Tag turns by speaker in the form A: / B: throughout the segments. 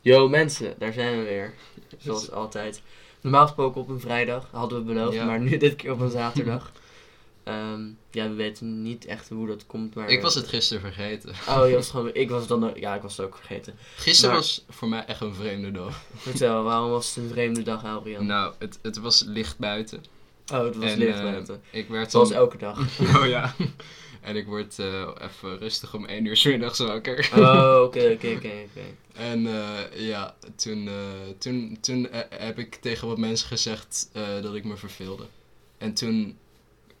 A: Yo mensen, daar zijn we weer. Zoals altijd. Normaal gesproken op een vrijdag, hadden we beloofd,
B: Ja.
A: maar nu dit keer op een zaterdag. Ehm, ja, we weten niet echt hoe dat komt, maar...
B: Ik was het gisteren vergeten.
A: Oh, je was gewoon... Ik was het dan... Ja, ik was het ook vergeten.
B: Gisteren
A: Maar-
B: was voor mij echt een vreemde dag.
A: Vertel, waarom was het een vreemde dag, Adrian?
B: Nou, het, het was licht buiten.
A: oh, het was
B: en,
A: licht
B: eh,
A: buiten.
B: Ik werd
A: Zoals
B: om-
A: elke dag.
B: Oh ja. En ik word eh, even rustig om 1 uur 's middags wakker.
A: Oh, oké, oké, oké, oké.
B: En eh, ja, toen, eh, toen, toen heb ik tegen wat mensen gezegd dat ik me verveelde. En toen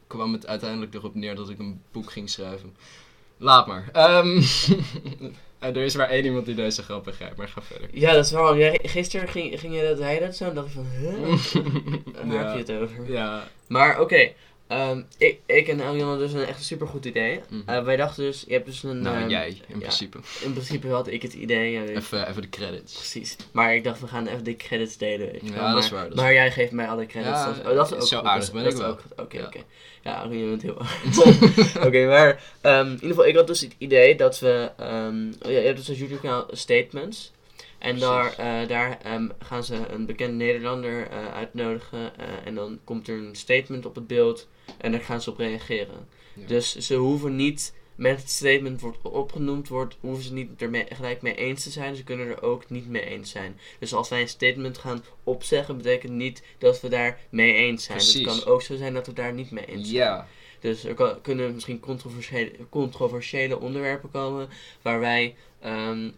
B: kwam het uiteindelijk erop neer dat ik een boek ging schrijven. Laat maar. Ehm, er is maar één iemand die deze grap begrijpt, maar ga verder.
A: Ja, dat is wel. Gisteren ging, ging je dat, je dat zo en dacht ik van, huh? Waar
B: ja.
A: heb je het over?
B: Ja.
A: Maar oké, ehm, ik, ik en Elian hadden dus een echt een supergoed idee.
B: Mhm.
A: Eh, wij dachten dus, je hebt dus een...
B: Nou,
A: ehm,
B: jij in
A: ja,
B: principe.
A: In principe had ik het idee.
B: Even, even de credits.
A: Precies. Maar ik dacht, we gaan even de credits delen. Weet je
B: Ja,
A: wel.
B: dat
A: maar,
B: is waar, dat
A: maar jij geeft mij alle credits.
B: Ja,
A: dat is, oh, dat is ook
B: zo
A: goed.
B: aardig ben
A: dat
B: ik
A: is
B: wel.
A: ook goed. Oké, oké. Ja, je bent heel Oké, maar ehm, in ieder geval, ik had dus het idee dat we... oh ja, je hebt dus een YouTube-kanaal Statements. En daar, eh, daar ehm, gaan ze een bekende Nederlander eh, uitnodigen. eh, en dan komt er een statement op het beeld. En daar gaan ze op reageren.
B: Ja.
A: Dus ze hoeven niet, met het statement wordt opgenoemd wordt, hoeven ze niet er mee- gelijk mee eens te zijn. Ze kunnen er ook niet mee eens zijn. Dus als wij een statement gaan opzeggen, betekent niet dat we daar mee eens zijn.
B: Precies.
A: Het kan ook zo zijn dat we daar niet mee eens zijn.
B: Ja.
A: Dus er kan- kunnen misschien controversiële, controversiële onderwerpen komen waar wij, ehm,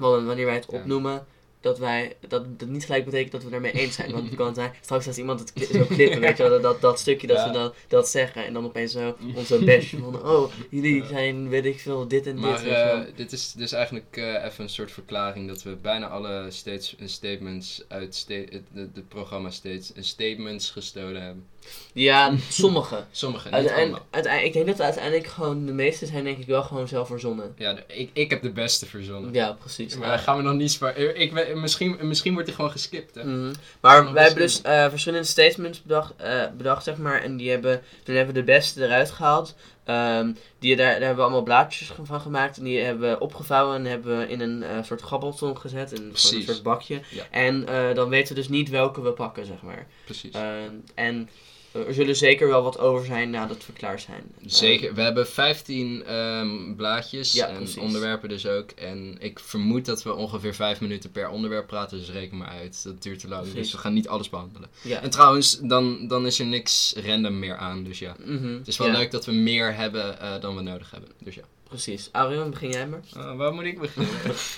A: wanneer wij het opnoemen, dat wij, dat, dat niet gelijk betekent dat we daarmee eens zijn. Want het kan zijn, straks als iemand het zo klippen, weet je wel, dat, dat, stukje dat
B: Ja.
A: we dat, dat zeggen en dan opeens zo onze bashen van, oh, jullie zijn, weet ik veel, dit en dit.
B: Maar eh, dit is dus eigenlijk eh, even een soort verklaring dat we bijna alle states, statements uit sta- het de, de programma steeds statements gestolen hebben.
A: Ja, sommige.
B: Sommige, niet
A: Uiteindelijk, uiteindelijk, ik denk dat uiteindelijk gewoon, de meeste zijn denk ik wel gewoon zelf verzonnen.
B: Ja, ik, ik heb de beste verzonnen.
A: Ja, precies.
B: Maar gaan we nog niet zwaar. Ik, weet- misschien, misschien wordt hij gewoon geskipt. Hè?
A: Mhm. Maar wij hebben dus eh, verschillende statements bedacht, eh, bedacht, zeg maar. En die hebben, toen hebben we de beste eruit gehaald. Ehm, die, daar, daar hebben we allemaal blaadjes van gemaakt. En die hebben we opgevouwen en hebben we in een eh, soort gabbelton gezet. In een soort bakje.
B: Ja.
A: En eh, dan weten we dus niet welke we pakken, zeg maar.
B: Precies.
A: Ehm, en eh, er zullen zeker wel wat over zijn nadat we klaar zijn.
B: Zeker. We hebben 15 ehm, blaadjes
A: Ja,
B: en
A: precies.
B: onderwerpen dus ook. En ik vermoed dat we ongeveer 5 minuten per onderwerp praten, dus reken maar uit. Dat duurt te lang, dus we gaan niet alles behandelen.
A: ja.
B: En trouwens, dan, dan is er niks random meer aan, dus ja.
A: Mhm,
B: Het is wel
A: ja,
B: leuk dat we meer hebben eh, dan we nodig hebben, dus ja.
A: Precies. Arion, begin jij maar.
B: Uh, waar moet ik beginnen?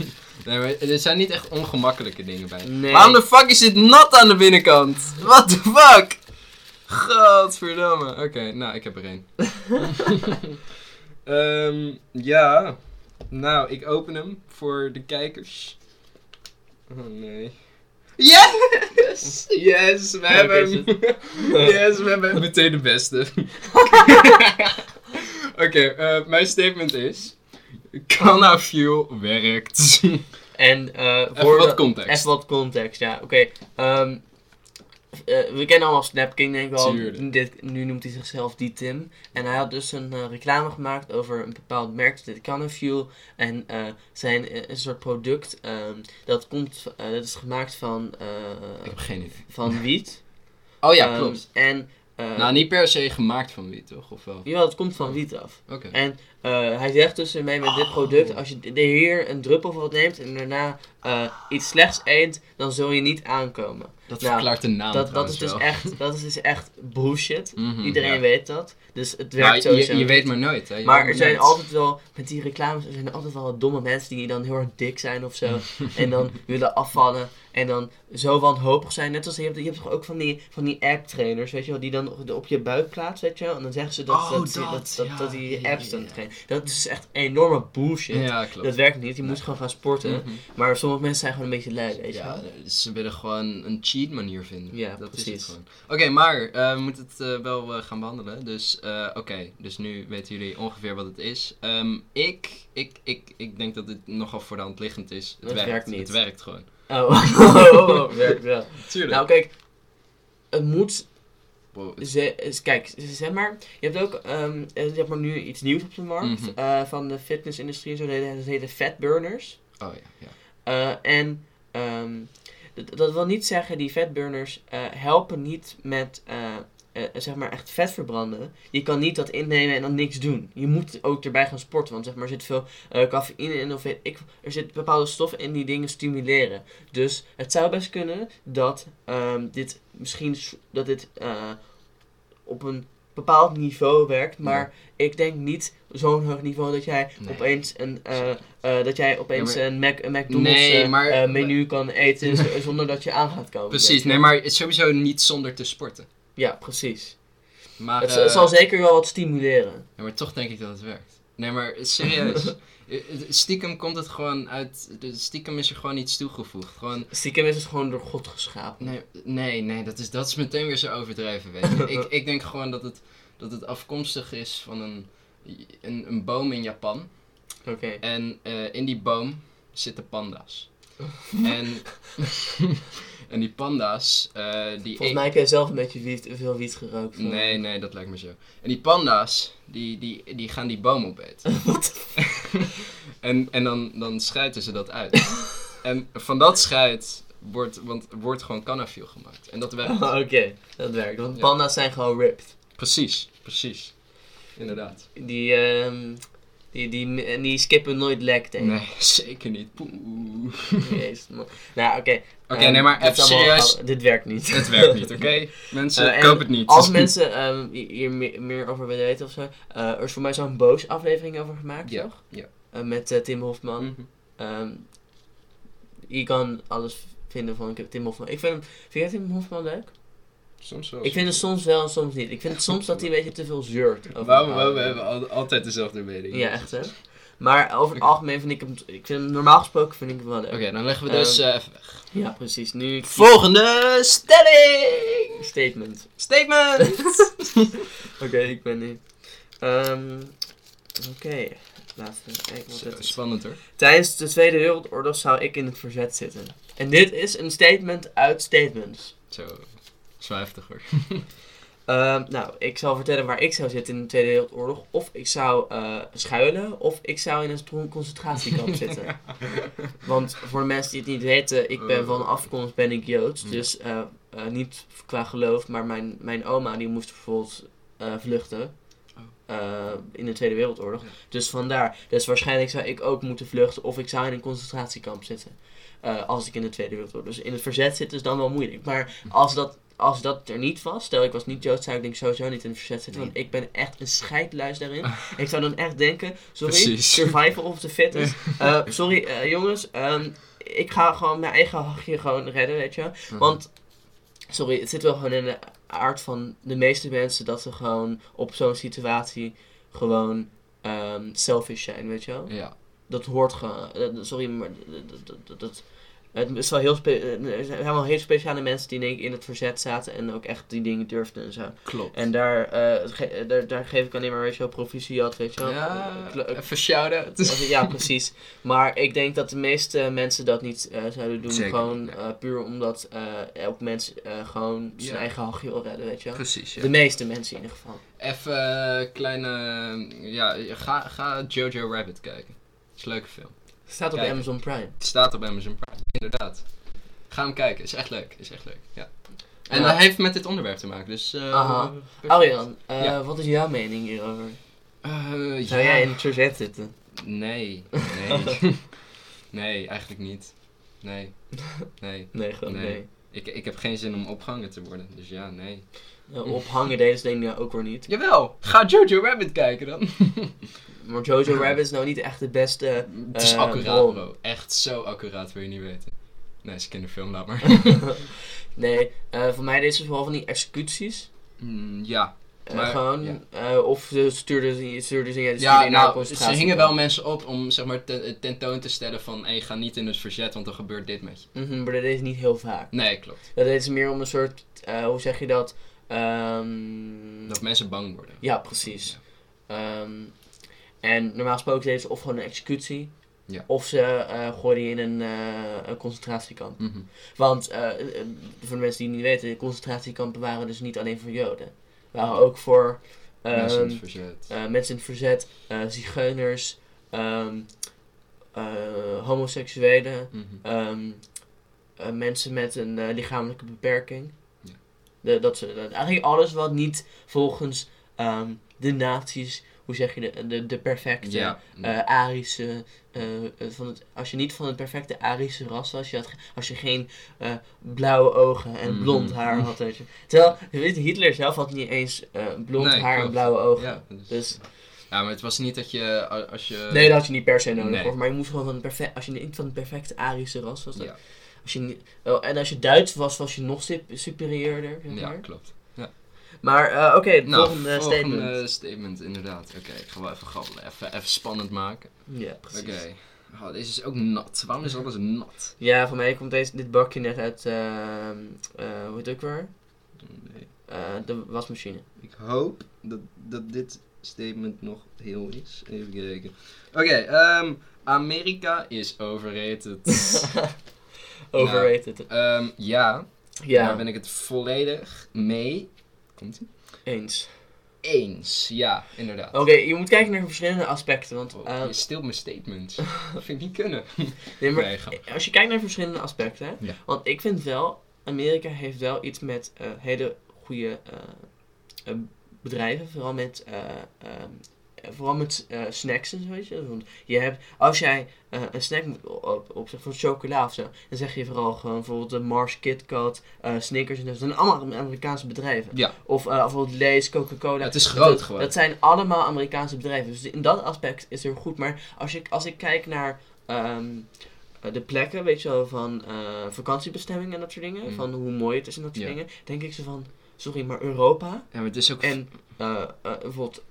B: nee, maar er zijn niet echt ongemakkelijke dingen bij.
A: Nee.
B: Waarom de fuck is dit nat aan de binnenkant? What the fuck? Godverdamme. Oké, nou, ik heb er één. Ehm, ja. Nou, ik open hem voor de kijkers. Oh nee. Yes! Yes, we hebben hem. yes, we hebben meteen de beste. Oké, eh, mijn statement is... Canna Fuel werkt.
A: En eh
B: Even
A: voor
B: wat
A: de-
B: context.
A: Even wat context, ja. Oké. ehm, eh, we kennen allemaal Snapking, denk ik wel. Dit, nu noemt hij zichzelf die Tim. En hij had dus een eh, reclame gemaakt over een bepaald merk, dit Canafuel. En eh, zijn eh, een soort product, ehm, dat, komt, eh, dat is gemaakt van, eh,
B: Ik heb geen idee.
A: van wiet.
B: Oh ja,
A: Ehm,
B: klopt.
A: En, eh,
B: nou, niet per se gemaakt van wiet, toch? Of wel?
A: Jawel, het komt van wiet af.
B: Oké.
A: En eh, hij zegt dus ermee met dit
B: Oh.
A: product, als je de hier een druppel van wat neemt en daarna eh, iets slechts eet, dan zul je niet aankomen.
B: Dat
A: nou,
B: verklaart de naam
A: Dat, dat, is dus
B: wel.
A: echt, dat is dus echt bullshit.
B: Mhm,
A: Iedereen
B: ja.
A: weet dat. Dus het werkt sowieso
B: je, je weet maar nooit, hè. Je
A: Maar er zijn
B: nooit.
A: altijd wel, met die reclames, er zijn altijd wel domme mensen die dan heel erg dik zijn of zo. en dan willen afvallen. En dan zo wanhopig zijn. Net als je hebt, je hebt toch ook van die, van die app trainers, weet je wel, die dan op- je buik plaatsen, weet je wel. En dan zeggen ze dat,
B: Oh,
A: dat,
B: dat,
A: dat, dat,
B: ja,
A: dat die apps dan trainen. Dat is echt enorme bullshit.
B: Ja, klopt.
A: Dat werkt niet, je moet gewoon gaan sporten.
B: Mhm.
A: Maar sommige mensen zijn gewoon een beetje lui, weet je
B: Ja, ze willen gewoon een cheat manier vinden.
A: Ja,
B: dat is
A: precies.
B: het gewoon. Oké, maar eh, we moeten het eh, wel eh, gaan behandelen. Dus oké, dus nu weten jullie ongeveer wat het is. Ehm, ik, ik, ik, ik denk dat dit nogal voor de hand liggend is. Het,
A: Het
B: werkt.
A: werkt niet.
B: Het werkt gewoon.
A: Oh, oh, oh, oh, werkt wel.
B: Tuurlijk.
A: Nou, kijk, het moet Ze, kijk, zeg maar, je hebt ook ehm, eh, je hebt maar nu iets nieuws op de markt
B: Mhm.
A: eh, van de fitnessindustrie en zo, dat heet- de fatburners.
B: oh ja, ja.
A: Eh, en eh, dat, dat wil niet zeggen, die vetburners eh, helpen niet met, eh, eh, zeg maar, echt vet verbranden. Je kan niet dat innemen en dan niks doen. Je moet ook erbij gaan sporten, want zeg maar, er zit veel eh, cafeïne in of weet ik, er zit bepaalde stoffen in die dingen stimuleren. Dus het zou best kunnen dat ehm, dit misschien, dat dit eh, op een bepaald niveau werkt, maar ik denk niet zo'n hoog niveau dat jij
B: Nee.
A: opeens een eh, eh, dat jij opeens
B: Ja, maar-
A: een, Mac, een McDonald's
B: Nee, maar-
A: menu kan eten zonder dat je aan gaat komen.
B: Precies, nee, maar sowieso niet zonder te sporten.
A: Ja, precies.
B: Maar,
A: het,
B: eh,
A: het zal zeker wel wat stimuleren.
B: ja, maar toch denk ik dat het werkt. Nee, maar serieus. Eh, stiekem komt het gewoon uit... Stiekem is er gewoon iets toegevoegd. Gewoon...
A: Stiekem is het gewoon door God geschapen.
B: Nee, nee, nee dat, is, dat is meteen weer zo overdreven, weet je. ik, ik denk gewoon dat het, dat het afkomstig is van een, een, een boom in Japan.
A: Oké.
B: En eh, in die boom zitten panda's. en, en die panda's, eh, die...
A: Volgens mij heb jij zelf een beetje wiet, veel wiet gerookt. van-
B: Nee, nee, dat lijkt me zo. En die panda's, die, die, die gaan die boom opeten. en en dan, dan schijten ze dat uit. en van dat scheid wordt, want, wordt gewoon cannafiel gemaakt. En dat werkt.
A: Oh, Oké, dat werkt. Want
B: Ja.
A: panda's zijn gewoon ripped.
B: Precies, precies. Inderdaad.
A: Die, ehm die, die, die skippen nooit lek, denk ik.
B: Nee, zeker niet. Poeh.
A: Jezus, man. Nou, oké.
B: Oké, nee, maar even serieus.
A: dit werkt niet.
B: Het werkt niet, oké? Mensen,
A: en
B: koop het niet.
A: Als mensen ehm, hier meer, meer over willen weten of zo. eh, er is voor mij zo'n boos aflevering over gemaakt,
B: Ja,
A: toch?
B: ja.
A: Eh, met Tim Hofman.
B: Mhm.
A: Ehm, je kan alles vinden van Tim Hofman. Ik vind, hem, vind jij Tim Hofman leuk?
B: Soms wel.
A: Ik vind het soms wel en soms niet. Ik vind het soms dat hij een beetje te veel zeurt. over
B: Waarom, we hebben al- altijd dezelfde mening?
A: Ja, echt hè. Maar over het algemeen vind ik hem, ik vind hem normaal gesproken vind ik hem wel leuk.
B: Oké, dan leggen we dus eh, even weg.
A: Ja, precies. Nu
B: Volgende stelling!
A: statement.
B: Statement!
A: Oké, ik ben nu. Ehm, Oké, laten we kijken wat
B: Zo,
A: het is.
B: spannend hoor.
A: Tijdens de Tweede Wereldoorlog zou ik in het verzet zitten. En dit is een statement uit statements.
B: Zo, zo heftig hoor.
A: Ehm, nou, ik zal vertellen waar ik zou zitten in de Tweede Wereldoorlog. Of ik zou eh, schuilen, of ik zou in een concentratiekamp zitten. Want voor de mensen die het niet weten, ik ben van afkomst ben ik Joods.
B: Ja.
A: Dus eh, eh, niet qua geloof, maar mijn, mijn oma die moest bijvoorbeeld eh, vluchten. Eh, in de Tweede Wereldoorlog.
B: Ja.
A: Dus vandaar. Dus waarschijnlijk zou ik ook moeten vluchten of ik zou in een concentratiekamp zitten. eh, als ik in de Tweede Wereldoorlog. Dus in het verzet zitten is dan wel moeilijk. Maar als dat, als dat er niet was, stel ik was niet Joods, zou ik denk sowieso niet in het verzet zitten. Want ik ben echt een scheidluis daarin. ik zou dan echt denken, sorry,
B: Precies.
A: survival of the fittest. Eh, sorry jongens, ehm, ik ga gewoon mijn eigen hachje gewoon redden, weet je. Want, sorry, het zit wel gewoon in de aard van de meeste mensen dat ze gewoon op zo'n situatie gewoon ehm, selfish zijn, weet je wel.
B: Ja,
A: Dat hoort gewoon, eh, sorry, maar dat, dat, dat- het is wel heel eh, er zijn wel heel speciale mensen die denk ik in het verzet zaten en ook echt die dingen durfden en zo.
B: klopt.
A: En daar, eh, ge- daar, daar geef ik alleen maar, wel, proficiat, weet je wel.
B: ja,
A: eh,
B: even shout-out.
A: Ja, precies. Maar ik denk dat de meeste mensen dat niet eh, zouden doen.
B: Zeker
A: gewoon eh, puur omdat eh, elk mens eh, gewoon zijn
B: Ja.
A: eigen hachje wil redden, weet je wel.
B: Precies,
A: De meeste mensen in ieder geval.
B: Even eh, kleine... Ja, ga, ga Jojo Rabbit kijken. is een leuke film.
A: Staat op
B: Kijk.
A: Amazon Prime.
B: Het staat op Amazon Prime, inderdaad. Ga hem kijken, is echt leuk. Is echt leuk, ja. En
A: Ja.
B: dat heeft met dit onderwerp te maken, dus... eh
A: Aha. Arjan, eh,
B: Ja.
A: wat is jouw mening hierover?
B: Eh,
A: Zou
B: ja.
A: jij in het verzet zitten?
B: Nee, nee. nee, eigenlijk niet. Nee, nee.
A: Nee, gewoon
B: Nee.
A: nee.
B: Ik, ik heb geen zin om opgehangen te worden, dus ja, nee.
A: Eh, ophangen deden ze denk ik ook weer niet.
B: Jawel, ga Jojo Rabbit kijken dan.
A: Maar Jojo Rabbit is nou niet echt de beste...
B: Het is
A: Eh,
B: accuraat, bro. Echt zo accuraat, wil je niet weten. Nee, is een kinderfilm, laat maar.
A: nee, eh, voor mij deden ze vooral van die executies.
B: Mm, ja,
A: Eh,
B: Maar,
A: gewoon,
B: ja.
A: of ze stuurden ze, stuurden ze, ja,
B: ja nou, ze hingen wel mensen op om zeg maar ten- tentoon te stellen van... Hé, ga niet in het verzet, want dan gebeurt dit met je.
A: Mhm, maar dat deed ze niet heel vaak.
B: Nee, klopt.
A: Dat deed ze meer om een soort, hoe zeg je dat? Ehm,
B: Dat mensen bang worden.
A: ja, precies. Ehm, en normaal gesproken deden ze of gewoon een executie,
B: Ja.
A: of ze eh gooiden je in een, eh, een concentratiekamp.
B: Mhm.
A: Want, eh, voor de mensen die het niet weten, concentratiekampen waren dus niet alleen voor Joden. Waren ook voor ehm,
B: Mensen in het verzet.
A: mensen in het verzet, zigeuners, ehm, eh, homoseksuelen,
B: Mhm.
A: ehm, eh, mensen met een lichamelijke beperking.
B: Ja.
A: De, dat ze, dat, eigenlijk alles wat niet volgens de naties, hoe zeg je, de, de, de perfecte
B: Ja.
A: eh, Arische, eh, eh, van het, als je niet van het perfecte Arische ras was, als je, had, als je geen blauwe ogen en
B: Mhm.
A: blond haar had. Weet je. Terwijl je weet, Hitler zelf had niet eens blond
B: Nee,
A: haar en blauwe ogen.
B: ja, dus,
A: Dus
B: ja, maar het was niet dat je, als je...
A: nee, dat had je niet per se nodig.
B: nee.
A: hoor, maar je moest gewoon van het perfect, als je niet van het perfecte Arische ras was. dan-
B: Ja,
A: Als je, en als je Duits was, was je nog sup- superieurder. Zeg
B: ja
A: maar.
B: klopt.
A: Maar eh, oké, het
B: Nou,
A: volgende
B: volgende
A: statement.
B: statement, inderdaad. Oké, ik ga wel even. Even, even spannend maken.
A: Ja, precies.
B: Oké. Oh, deze is ook nat. Waarom is alles nat?
A: Ja, voor mij komt deze, dit bakje net uit, ehm, eh, hoe heet het ook weer?
B: Nee.
A: Eh, de wasmachine.
B: Ik hoop dat, dat dit statement nog heel is. Even kijken. Oké, ehm, Amerika is overrated.
A: Overrated.
B: Ehm, ja,
A: ja,
B: daar ben ik het volledig mee. Komt ie?
A: eens.
B: Eens, ja, inderdaad.
A: Oké, je moet kijken naar verschillende aspecten. Want
B: Oh,
A: eh,
B: je stilt mijn statements. dat vind ik niet kunnen.
A: nee, maar
B: Nee,
A: als je kijkt naar verschillende aspecten, hè,
B: Ja.
A: want ik vind wel, Amerika heeft wel iets met eh, hele goede eh, eh, bedrijven, vooral met, eh, ehm, eh, vooral met eh, snacks en zo, weet je. Want je hebt, als jij eh, een snack moet op, van chocola of zo, dan zeg je vooral gewoon bijvoorbeeld de Mars, Kit Kat, eh, Snickers en zo. Dat zijn allemaal Amerikaanse bedrijven.
B: Ja,
A: Of bijvoorbeeld Lay's, Coca-Cola.
B: het is groot
A: dat,
B: gewoon.
A: Dat zijn allemaal Amerikaanse bedrijven. Dus in dat aspect is het goed. Maar als ik, als ik kijk naar ehm, eh, de plekken, weet je wel, van vakantiebestemmingen en dat soort dingen.
B: Mm.
A: Van hoe mooi het is en dat soort
B: Ja.
A: dingen. Denk ik zo van, sorry, maar Europa
B: Ja, maar het is ook...
A: en bijvoorbeeld...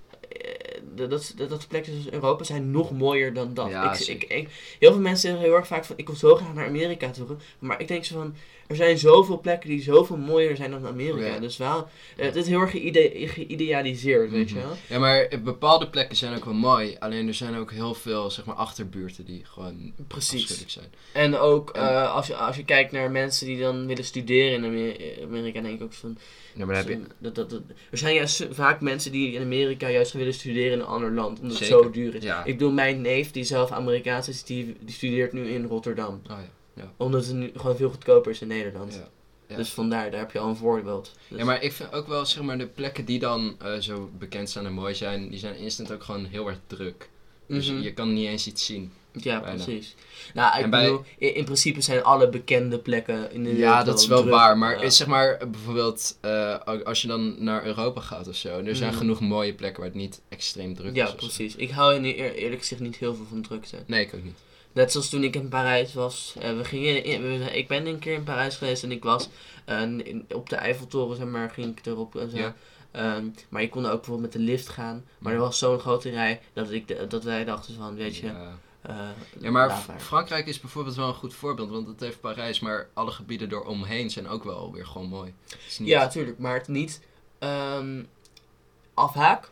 A: Dat, dat, dat, plekken zoals Europa zijn nog mooier dan dat.
B: Ja,
A: ik, ik, heel veel mensen zeggen heel erg vaak van ik wil zo graag naar Amerika toe. Maar ik denk zo van er zijn zoveel plekken die zoveel mooier zijn dan Amerika.
B: Ja.
A: Dus wel, eh, het is heel erg geïde- geïdealiseerd, weet je
B: Mhm.
A: wel.
B: Ja, maar bepaalde plekken zijn ook wel mooi. Alleen er zijn ook heel veel, zeg maar, achterbuurten die gewoon
A: Precies.
B: zijn.
A: En ook
B: En-
A: eh, als, je, als je kijkt naar mensen die dan willen studeren in Amer- Amerika, denk ik ook van.
B: Ja, maar dan heb je...
A: dat, dat, dat, er zijn juist vaak mensen die in Amerika juist willen studeren in een ander land, omdat
B: Zeker.
A: het zo duur is.
B: Ja.
A: Ik bedoel, mijn neef, die zelf Amerikaans is, die, die studeert nu in Rotterdam.
B: Oh ja.
A: Omdat het nu gewoon veel goedkoper is in Nederland.
B: Ja. Ja.
A: Dus vandaar, daar heb je al een voorbeeld. Dus-
B: Ja, maar ik vind ook wel, zeg maar, de plekken die dan eh, zo bekend zijn en mooi zijn, die zijn instant ook gewoon heel erg druk. Dus
A: Mhm.
B: je kan niet eens iets zien.
A: Ja,
B: bijna.
A: precies. Nou, ik
B: En bij-
A: bedoel, in, in principe zijn alle bekende plekken in de wereld
B: Ja, dat is wel
A: druk.
B: waar. Maar
A: Ja.
B: is, zeg maar, bijvoorbeeld, eh, als je dan naar Europa gaat of zo, er zijn
A: Mhm.
B: genoeg mooie plekken waar het niet extreem druk
A: Ja,
B: is. zo.
A: precies. Ik hou in eer- eerlijk gezegd niet heel veel van drukte.
B: Nee, ik ook niet.
A: Net zoals toen ik in Parijs was. eh, we gingen in- we- ik ben een keer in Parijs geweest en ik was eh, in- op de Eiffeltoren, zeg maar, ging ik erop en zo.
B: Ja.
A: Ehm, maar je kon ook bijvoorbeeld met de lift gaan. Maar er was zo'n grote rij dat, ik, de- dat wij dachten van, weet je...
B: Ja.
A: eh,
B: Ja, maar Frankrijk is bijvoorbeeld wel een goed voorbeeld, want het heeft Parijs, maar alle gebieden eromheen zijn ook wel weer gewoon mooi. Niet-
A: Ja, tuurlijk, maar het niet ehm afhaak.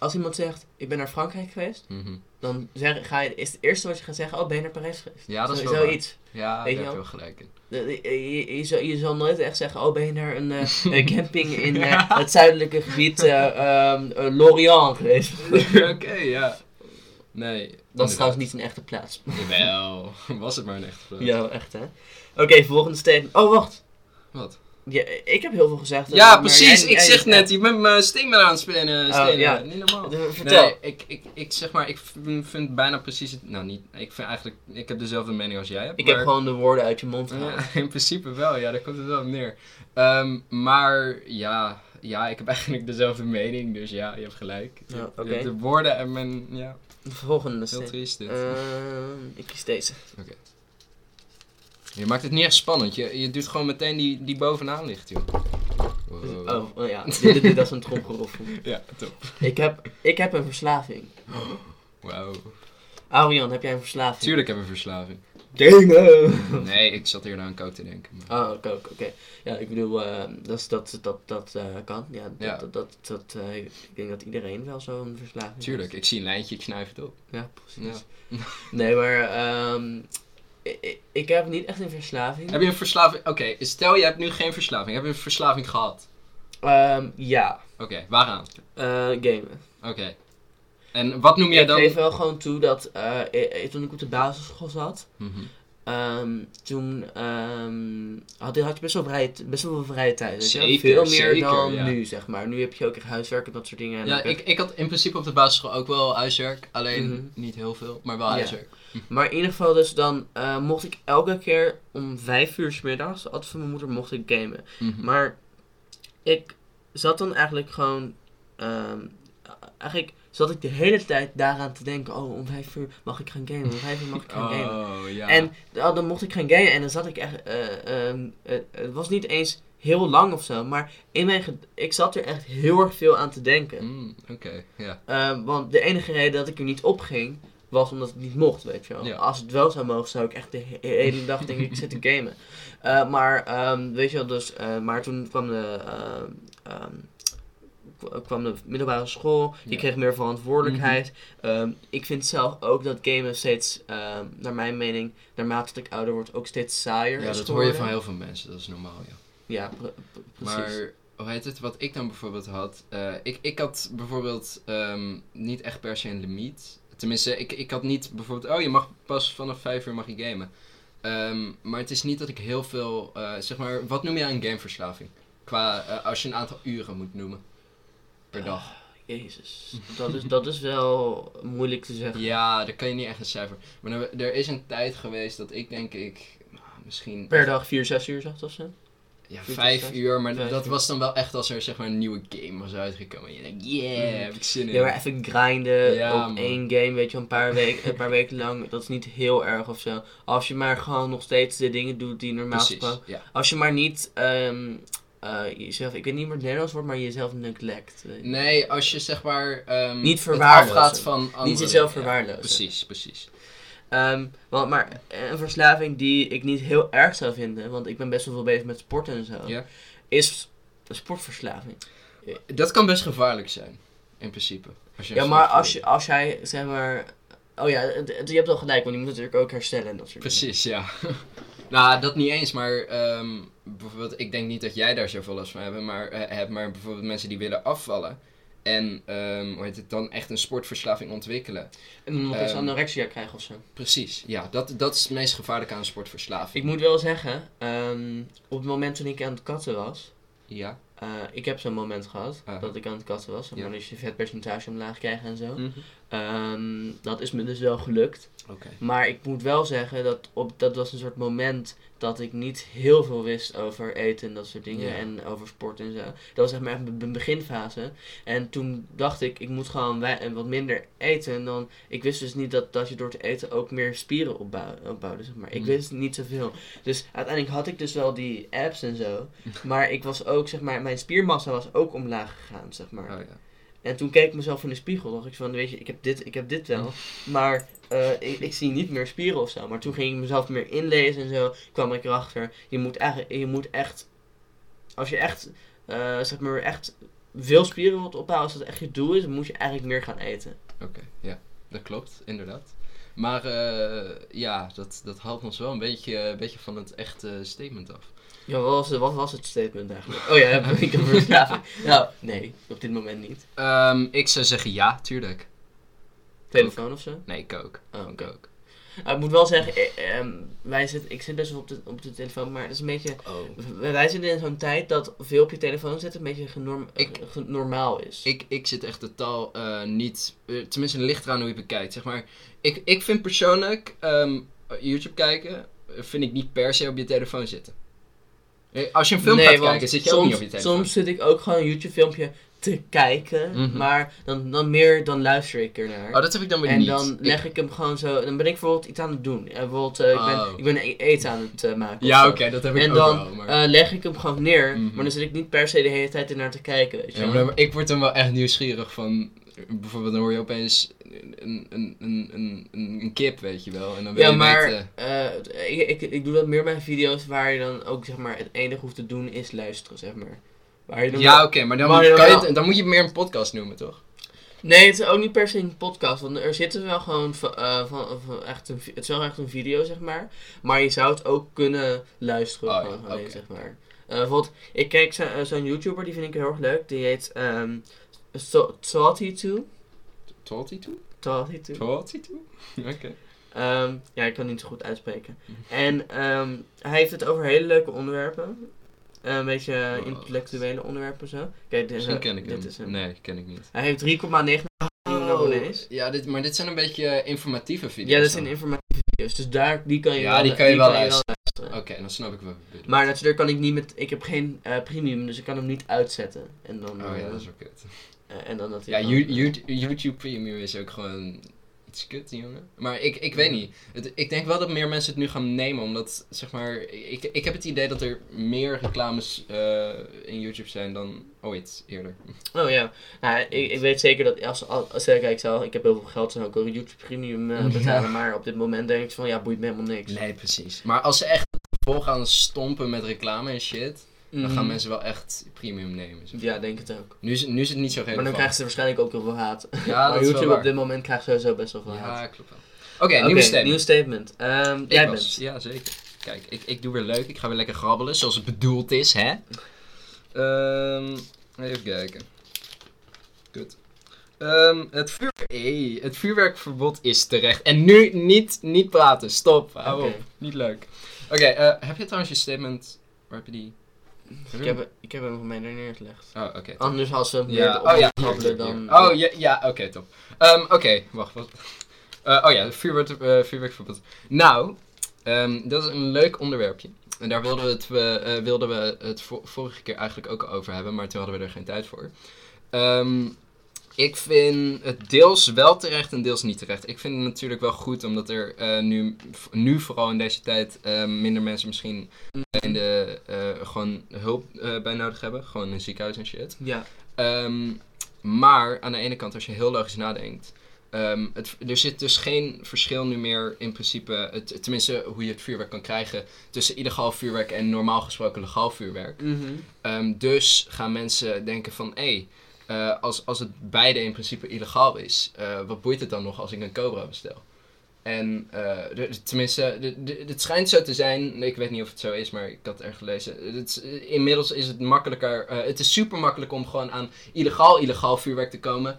A: Als iemand zegt, ik ben naar Frankrijk geweest,
B: Mhm.
A: dan zeg, ga je, is het eerste wat je gaat zeggen, oh, ben je naar Parijs geweest?
B: Ja, dat is
A: Zo-
B: wel.
A: Zoiets.
B: Ja, daar heb je
A: wel?
B: gelijk in.
A: Je, je, je, zal, je zal nooit echt zeggen, oh ben je naar een, eh, camping in eh, het zuidelijke gebied eh, Lorient geweest.
B: Oké, ja. Nee.
A: Dat is trouwens niet een echte plaats.
B: Wel, was het maar een echte plaats.
A: Ja, echt hè. Oké, volgende statement. Oh, wacht.
B: Wat?
A: Ja, ik heb heel veel gezegd. eh,
B: Ja,
A: maar
B: precies.
A: jij-
B: ik
A: jij
B: zeg net, je bent mijn statement aan het spelen.
A: Oh, ja.
B: Niet normaal.
A: Eh, Vertel.
B: Nee, ik, ik, ik zeg maar, ik vind, bijna precies het. Nou, niet. Ik vind eigenlijk. Ik heb dezelfde mening als jij hebt.
A: ik
B: maar,
A: heb gewoon de woorden uit je mond gehaald.
B: Ja, in principe wel, ja, daar komt het wel op neer. Ehm, maar ja, ja, ik heb eigenlijk dezelfde mening, dus ja, je hebt gelijk.
A: Ja,
B: De-
A: oké.
B: de, woorden en mijn. Ja,
A: De volgende
B: heel triest dit.
A: Ehm, ik kies deze.
B: Je maakt het niet echt spannend. Je, je doet gewoon meteen die, die bovenaan ligt, joh. Wow.
A: Oh, oh ja. dit, dit, dit is een tromgeroffel.
B: Ja, top.
A: Ik heb, ik heb een verslaving.
B: Wauw.
A: Arian, heb jij een verslaving?
B: Tuurlijk heb ik een verslaving.
A: Dingen!
B: Nee, ik zat hier naar een kook te denken. Maar...
A: Oh, oké, oké. Ja, ik bedoel, eh, dat, dat, dat, dat eh, kan. Ja, dat,
B: Ja.
A: dat, dat, dat, eh, ik denk dat iedereen wel zo'n verslaving
B: Tuurlijk,
A: heeft.
B: ik zie een lijntje, ik snuif het op.
A: Ja, precies. Nee, maar ehm, ik, ik- ik heb niet echt een verslaving.
B: Heb je een verslaving? Oké, stel je hebt nu geen verslaving. Heb je een verslaving gehad?
A: Ehm, ja,
B: Oké, waaraan?
A: eh, gamen.
B: Oké. En wat noem jij
A: ik
B: dan?
A: geef wel gewoon toe dat eh, toen ik op de basisschool zat,
B: Mhm.
A: ehm, toen ehm, had, je- had je best wel, vrije, best wel veel vrije tijd. weet wel.
B: Zeker,
A: Veel meer
B: zeker,
A: dan
B: ja.
A: nu, zeg maar. Nu heb je ook echt huiswerk en dat soort dingen. En
B: Ja, ik, ik had in principe op de basisschool ook wel huiswerk. Alleen
A: Mhm.
B: niet heel veel, maar wel
A: Ja. Maar in ieder geval dus dan eh, mocht ik elke keer om vijf uur 's middags, altijd van mijn moeder, mocht ik gamen.
B: Mhm.
A: Maar ik zat dan eigenlijk gewoon. ehm, eigenlijk zat ik de hele tijd daaraan te denken: oh, om vijf uur mag ik gaan gamen. Om vijf uur mag ik gaan gamen.
B: Oh, ja.
A: En dan, dan mocht ik gaan gamen en dan zat ik echt. eh, ehm, het- het was niet eens heel lang of zo, maar in mijn ik zat er echt heel erg veel aan te denken.
B: Mm, Oké, ja.
A: Ehm, want de enige reden dat ik er niet op ging, was omdat het niet mocht, weet je wel.
B: Ja.
A: Als het wel zou mogen, zou ik echt de he- hele dag denk ik zitten gamen. Eh, maar, ehm, weet je wel, dus, eh, maar toen kwam de, ehm, ehm, kwam de middelbare school,
B: Ja.
A: kreeg meer verantwoordelijkheid. Ehm, ik vind zelf ook dat gamen steeds, naar mijn mening, naarmate ik ouder word, ook steeds saaier
B: Ja, dat hoor je van heel veel mensen, dat is normaal, ja.
A: Ja, pre- pre- precies.
B: Maar hoe heet het? Wat ik dan bijvoorbeeld had. eh, ik, ik had bijvoorbeeld niet echt per se een limiet. Tenminste, ik, ik had niet bijvoorbeeld. Oh, je mag pas vanaf 5 uur mag je gamen. Ehm, maar het is niet dat ik heel veel. eh, zeg maar, wat noem je een gameverslaving? Qua eh, als je een aantal uren moet noemen per dag.
A: Jezus, dat is, dat is wel moeilijk te zeggen.
B: Ja, daar kan je niet echt een cijfer. Maar er, er is een tijd geweest dat ik denk ik. nou, misschien.
A: Per dag 4, 6 uur, zag dat zo?
B: Ja, vijf uur, maar
A: Vijf
B: dat
A: uur.
B: was dan wel echt als er zeg maar een nieuwe game was uitgekomen. En je denkt, yeah,
A: Mm.
B: heb ik zin in.
A: Ja, maar even grinden
B: Ja,
A: op
B: man.
A: één game, weet je, een paar, weken, een paar weken lang, dat is niet heel erg of zo. Als je maar gewoon nog steeds de dingen doet die normaal gesproken...
B: ja.
A: Als je maar niet ehm, eh, jezelf, ik weet niet meer het Nederlands woord, maar jezelf neglect. je.
B: Nee, als je zeg maar... ehm,
A: Niet verwaarlozen.
B: afgaat van anderen.
A: Niet jezelf verwaarlozen.
B: precies, precies.
A: Ehm, want, maar een verslaving die ik niet heel erg zou vinden, want ik ben best wel veel bezig met sport en zo,
B: Ja.
A: is een sportverslaving.
B: Dat kan best gevaarlijk zijn, in principe. Als je
A: Ja, maar als, je, als jij, zeg maar... Oh ja, je hebt wel gelijk, want je moet natuurlijk ook herstellen en dat soort dingen.
B: Precies, ja. nou, dat niet eens, maar ehm, bijvoorbeeld, ik denk niet dat jij daar zoveel last van hebt, maar, eh, hebt, maar bijvoorbeeld mensen die willen afvallen en ehm, hoe heet het dan echt een sportverslaving ontwikkelen.
A: En dan nog eens
B: Ehm,
A: anorexia krijgen of zo.
B: Precies, ja, dat, dat is het meest gevaarlijke aan een sportverslaving.
A: Ik moet wel zeggen, ehm, op het moment toen ik aan het katten was...
B: Ja.
A: eh, ik heb zo'n moment gehad
B: Ah.
A: dat ik aan het katten was.
B: Ja.
A: Maar dus je vetpercentage omlaag krijgen en zo.
B: Mhm.
A: Dat is me dus wel gelukt.
B: Oké.
A: Maar ik moet wel zeggen dat op, dat was een soort moment dat ik niet heel veel wist over eten en dat soort dingen.
B: Ja.
A: En over sport en zo. Dat was zeg maar echt mijn beginfase. En toen dacht ik, ik moet gewoon wei- wat minder eten. En dan, ik wist dus niet dat, dat je door te eten ook meer spieren opbouw, opbouwde, zeg maar. Ik
B: Mm.
A: wist niet zoveel. Dus uiteindelijk had ik dus wel die apps en zo. Maar ik was ook, zeg maar, mijn spiermassa was ook omlaag gegaan, zeg maar.
B: Oh ja.
A: En toen keek ik mezelf in de spiegel. dacht ik van, weet je, ik heb dit, ik heb dit wel. Maar eh, ik, zie niet meer spieren of zo. Maar toen ging ik mezelf meer inlezen en zo. kwam ik erachter. Je moet, eigenlijk, je moet echt... Als je echt, eh, zeg maar, echt veel spieren wilt opbouwen. Als dat echt je doel is, dan moet je eigenlijk meer gaan eten.
B: Oké, ja, dat klopt, inderdaad. Maar eh, ja, dat, dat haalt ons wel een beetje, een beetje van het echte statement af.
A: Ja, wat was, wat was het statement eigenlijk? Oh ja, heb ik een verslaving? Nou, nee, op dit moment niet.
B: Ehm, ik zou zeggen ja, tuurlijk.
A: Telefoon of zo?
B: Nee, ik ook.
A: Oh, oké. Nou, ik moet wel zeggen, eh, ehm, wij zitten, ik zit best wel op de, op de telefoon, maar het is een beetje...
B: Oh.
A: Wij zitten in zo'n tijd dat veel op je telefoon zitten een beetje genorm,
B: Ik-
A: eh, normaal is.
B: Ik, ik zit echt totaal eh, niet. tenminste, het ligt eraan hoe je bekijkt. Zeg maar, ik, ik vind persoonlijk ehm, YouTube kijken. vind ik niet per se op je telefoon zitten. Als je een film
A: Nee,
B: gaat kijken, zit je
A: soms,
B: ook niet op je telefoon.
A: Soms zit ik ook gewoon een YouTube filmpje te kijken,
B: Mhm.
A: maar dan, dan meer, dan luister ik ernaar.
B: Oh, dat heb ik dan weer
A: en
B: niet.
A: dan leg ik hem gewoon zo, dan ben ik bijvoorbeeld iets aan het doen. Eh, bijvoorbeeld, eh, ik, ben,
B: Oh.
A: ik ben e- eten aan het eh, maken.
B: Ja, oké, dat heb ik
A: En
B: ook
A: dan
B: wel. Maar...
A: eh, leg ik hem gewoon neer,
B: Mhm.
A: maar dan zit ik niet per se de hele tijd ernaar te kijken. Weet je
B: Ja, maar dan- ik word dan wel echt nieuwsgierig van. Bijvoorbeeld, dan hoor je opeens een, een, een, een, een, een kip, weet je wel. En dan wil
A: Ja,
B: je
A: maar
B: weten.
A: ik, ik, ik doe dat meer bij video's waar je dan ook zeg maar het enige hoeft te doen is luisteren, zeg maar. Waar je dan
B: Ja, oké, maar dan,
A: Maar
B: kan je het- dan moet je het meer een podcast noemen, toch?
A: Nee, het is ook niet per se een podcast, want er zitten wel gewoon van, eh, van, van echt een, het is wel echt een video, zeg maar. Maar je zou het ook kunnen luisteren,
B: Oh,
A: gewoon
B: ja,
A: alleen,
B: oké.
A: zeg maar. Eh, bijvoorbeeld, ik kijk zo- zo'n YouTuber, die vind ik heel erg leuk, die heet Salty2.
B: 22?
A: Salty2.
B: 22? Oké.
A: Ehm, ja, ik kan het niet zo goed uitspreken. En ehm, hij heeft het over hele leuke onderwerpen. Een beetje intellectuele onderwerpen zo. Kijk, dit, is
B: Misschien ken ik
A: dit
B: hem.
A: is een-
B: Nee, ken ik niet.
A: Hij heeft 3,9 miljoen abonnees.
B: ja, dit, maar dit zijn een beetje informatieve video's.
A: Ja, dat
B: dan.
A: zijn informatieve video's. Dus daar, die kan je
B: Ja,
A: wel,
B: die kan je wel
A: luisteren.
B: Oké, dan snap ik wel. je.
A: Maar natuurlijk kan ik niet met... Ik heb geen eh, premium, dus ik kan hem niet uitzetten. En dan...
B: Oh ja,
A: eh,
B: dat is wel kut.
A: eh, en dan dat
B: Ja,
A: dan-
B: YouTube Premium is ook gewoon iets kut, jongen. Maar ik, ik weet niet. Het, ik denk wel dat meer mensen het nu gaan nemen, omdat, zeg maar, ik, ik heb het idee dat er meer reclames eh, in YouTube zijn dan ooit eerder.
A: Oh ja, nou, ik, ik weet zeker dat als, als, als ik, ik, zou, ik heb heel veel geld, zou ik ook YouTube Premium eh, betalen. Maar op dit moment denk ik van, ja, boeit me helemaal niks.
B: Nee, precies. Maar als ze echt vol gaan stompen met reclame en shit, dan gaan
A: Mhm.
B: mensen wel echt premium nemen. zeg.
A: Ja, denk het ook.
B: Nu, is, nu is het niet zo
A: Maar dan
B: relevant.
A: krijgen ze waarschijnlijk ook heel veel haat.
B: Ja,
A: maar
B: dat is wel
A: YouTube op dit moment krijgt sowieso best wel veel haat.
B: Ja, klopt wel. Oké, nieuwe statement.
A: nieuw statement. Ehm, jij
B: was-
A: bent.
B: Ja, zeker. Kijk, ik, ik doe weer leuk. Ik ga weer lekker grabbelen, zoals het bedoeld is, hè? Ehm, even kijken. Kut. Ehm, het, vuur... hey, het vuurwerkverbod is terecht. En nu niet, niet praten. Stop. Hou op. Niet leuk. Oké, eh, heb je trouwens je statement... Waar heb je die?
A: Ik heb, ik heb hem van mij er neergelegd.
B: Oh, oké.
A: Anders als we hem
B: Ja,
A: meer
B: oh ja. hier,
A: dan...
B: Oh ja, ja oké, top. Ehm, oké, wacht. Wat? Eh, oh ja, vuurwerk, eh, vuurwerkverbod. Nou, ehm, dat is een leuk onderwerpje. En daar wilden we het, we, eh, wilden we het vo- vorige keer eigenlijk ook over hebben, maar toen hadden we er geen tijd voor. Ehm, ik vind het deels wel terecht en deels niet terecht. Ik vind het natuurlijk wel goed, omdat er eh, nu, nu vooral in deze tijd eh, minder mensen misschien in de, eh, gewoon hulp eh, bij nodig hebben. Gewoon in een ziekenhuis en shit.
A: Ja.
B: Ehm, maar aan de ene kant, als je heel logisch nadenkt, ehm, het, er zit dus geen verschil nu meer in principe, het, tenminste hoe je het vuurwerk kan krijgen, tussen illegaal vuurwerk en normaal gesproken legaal vuurwerk.
A: Mhm.
B: Ehm, dus gaan mensen denken van, hé, eh, als, als het beide in principe illegaal is, eh, wat boeit het dan nog als ik een Cobra bestel? En eh, tenminste, het schijnt zo te zijn, ik weet niet of het zo is, maar ik had het erg gelezen. Het, is- inmiddels is het makkelijker, het is super makkelijk om gewoon aan illegaal, illegaal vuurwerk te komen,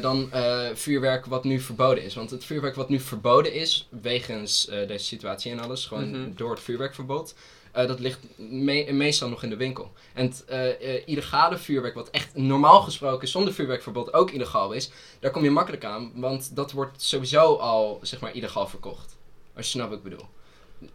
B: dan vuurwerk wat nu verboden is. Want het vuurwerk wat nu verboden is, wegens deze situatie en alles, gewoon
A: Mhm.
B: door het vuurwerkverbod, eh, dat ligt me- meestal nog in de winkel. En het eh, eh, illegale vuurwerk, wat echt normaal gesproken zonder vuurwerkverbod ook illegaal is, daar kom je makkelijk aan, want dat wordt sowieso al, zeg maar, illegaal verkocht. Als je snapt wat ik bedoel.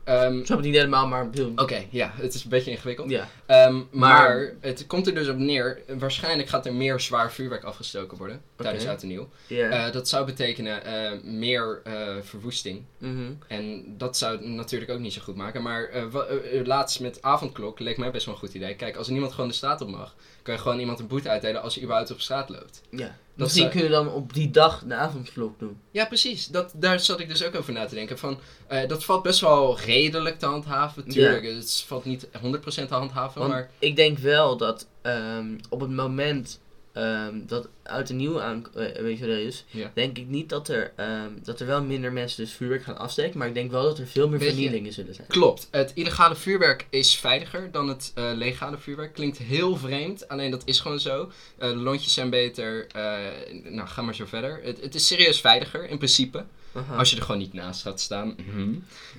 B: Ehm,
A: Ik snap het niet helemaal, maar...
B: Oké, ja, het is een beetje ingewikkeld.
A: Ja.
B: Ehm, maar,
A: Maar-
B: het komt er dus op neer, waarschijnlijk gaat er meer zwaar vuurwerk afgestoken worden tijdens. Oud en Nieuw. Eh, dat zou betekenen eh, meer eh, verwoesting.
A: Mhm.
B: En dat zou het natuurlijk ook niet zo goed maken. Maar laatst met avondklok leek mij best wel een goed idee. Kijk, als er niemand gewoon de straat op mag, kan je gewoon iemand een boete uitdelen als hij überhaupt op straat loopt.
A: Ja.
B: Dat
A: Misschien
B: zou-
A: kunnen we dan op die dag de avondklok doen.
B: Ja, precies. Dat, daar zat ik dus ook over na te denken. Van, eh, dat valt best wel redelijk te handhaven. Tuurlijk, het valt niet 100% te handhaven,
A: Want
B: maar...
A: ik denk wel dat ehm, op het moment ehm, dat uit en nieuw aan, eh, weet je is,
B: Ja.
A: denk ik niet dat er, ehm, dat er wel minder mensen dus vuurwerk gaan afsteken, maar ik denk wel dat er veel meer
B: Weet je-
A: vernielingen zullen zijn.
B: Klopt. Het illegale vuurwerk is veiliger dan het eh, legale vuurwerk. Klinkt heel vreemd, alleen dat is gewoon zo. Eh, de lontjes zijn beter. eh, nou, ga maar zo verder. Het, het is serieus veiliger, in principe.
A: Aha.
B: Als je er gewoon niet naast gaat staan.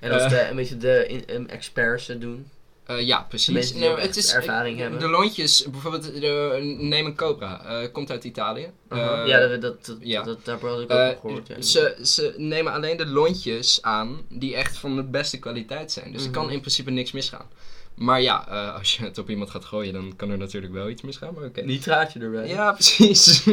A: en als
B: eh,
A: de, een beetje de in, em, experts doen,
B: Eh, ja,
A: de
B: precies. Nou,
A: ook
B: het is,
A: ervaring hebben.
B: De lontjes, bijvoorbeeld, de, neem een Cobra. eh, komt uit Italië. Eh,
A: ja, dat, dat, dat,
B: ja.
A: dat, daar had ik ook op gehoord. Ja.
B: ze, ze nemen alleen de lontjes aan die echt van de beste kwaliteit zijn. Dus er kan
A: Mhm.
B: in principe niks misgaan. Maar ja, als je het op iemand gaat gooien, dan kan er natuurlijk wel iets misgaan. Maar oké.
A: Nitraatje erbij.
B: Ja, precies.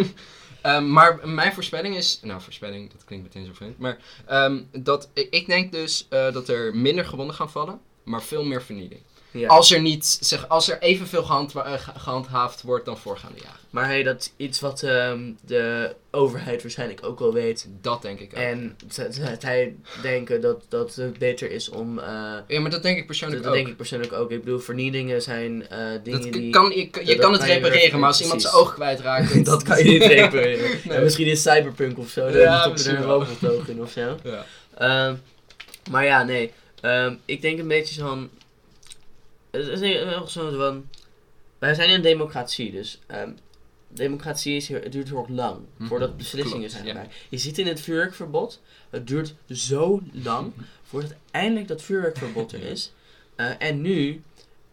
B: Maar mijn voorspelling is, nou voorspelling, dat klinkt meteen zo vreemd, maar ehm, dat, ik denk dus dat er minder gewonden gaan vallen, maar veel meer vernieling.
A: Ja.
B: Als er niet, zeg, als er evenveel eh, ge- gehandhaafd wordt dan voorgaande jaren.
A: Maar hey, dat is iets wat ehm, de overheid waarschijnlijk ook wel weet.
B: Dat denk ik ook.
A: En zij denken dat, dat het beter is om. eh,
B: ja, maar dat denk ik
A: dat
B: persoonlijk
A: dat
B: ook.
A: denk ik persoonlijk ook. Ik bedoel, vernielingen zijn eh, dingen
B: dat
A: die.
B: kan, je, je
A: dat
B: kan
A: kan
B: het
A: je
B: repareren, maar als iemand zijn oog kwijtraakt...
A: dat kan je niet repareren.
B: Nee.
A: En misschien is cyberpunk of zo. Dan
B: Ja,
A: stoppen er een
B: wel.
A: robottoog in of zo.
B: Ja.
A: Ehm, maar ja, nee. Ehm, ik denk een beetje van. Het is wel zo van. Wij zijn een democratie, dus. ehm, democratie is, het duurt heel erg lang
B: Mhm,
A: voordat beslissingen zijn
B: ja.
A: gemaakt. Je ziet in het vuurwerkverbod, het duurt zo lang voordat eindelijk dat vuurwerkverbod er is. Eh, en nu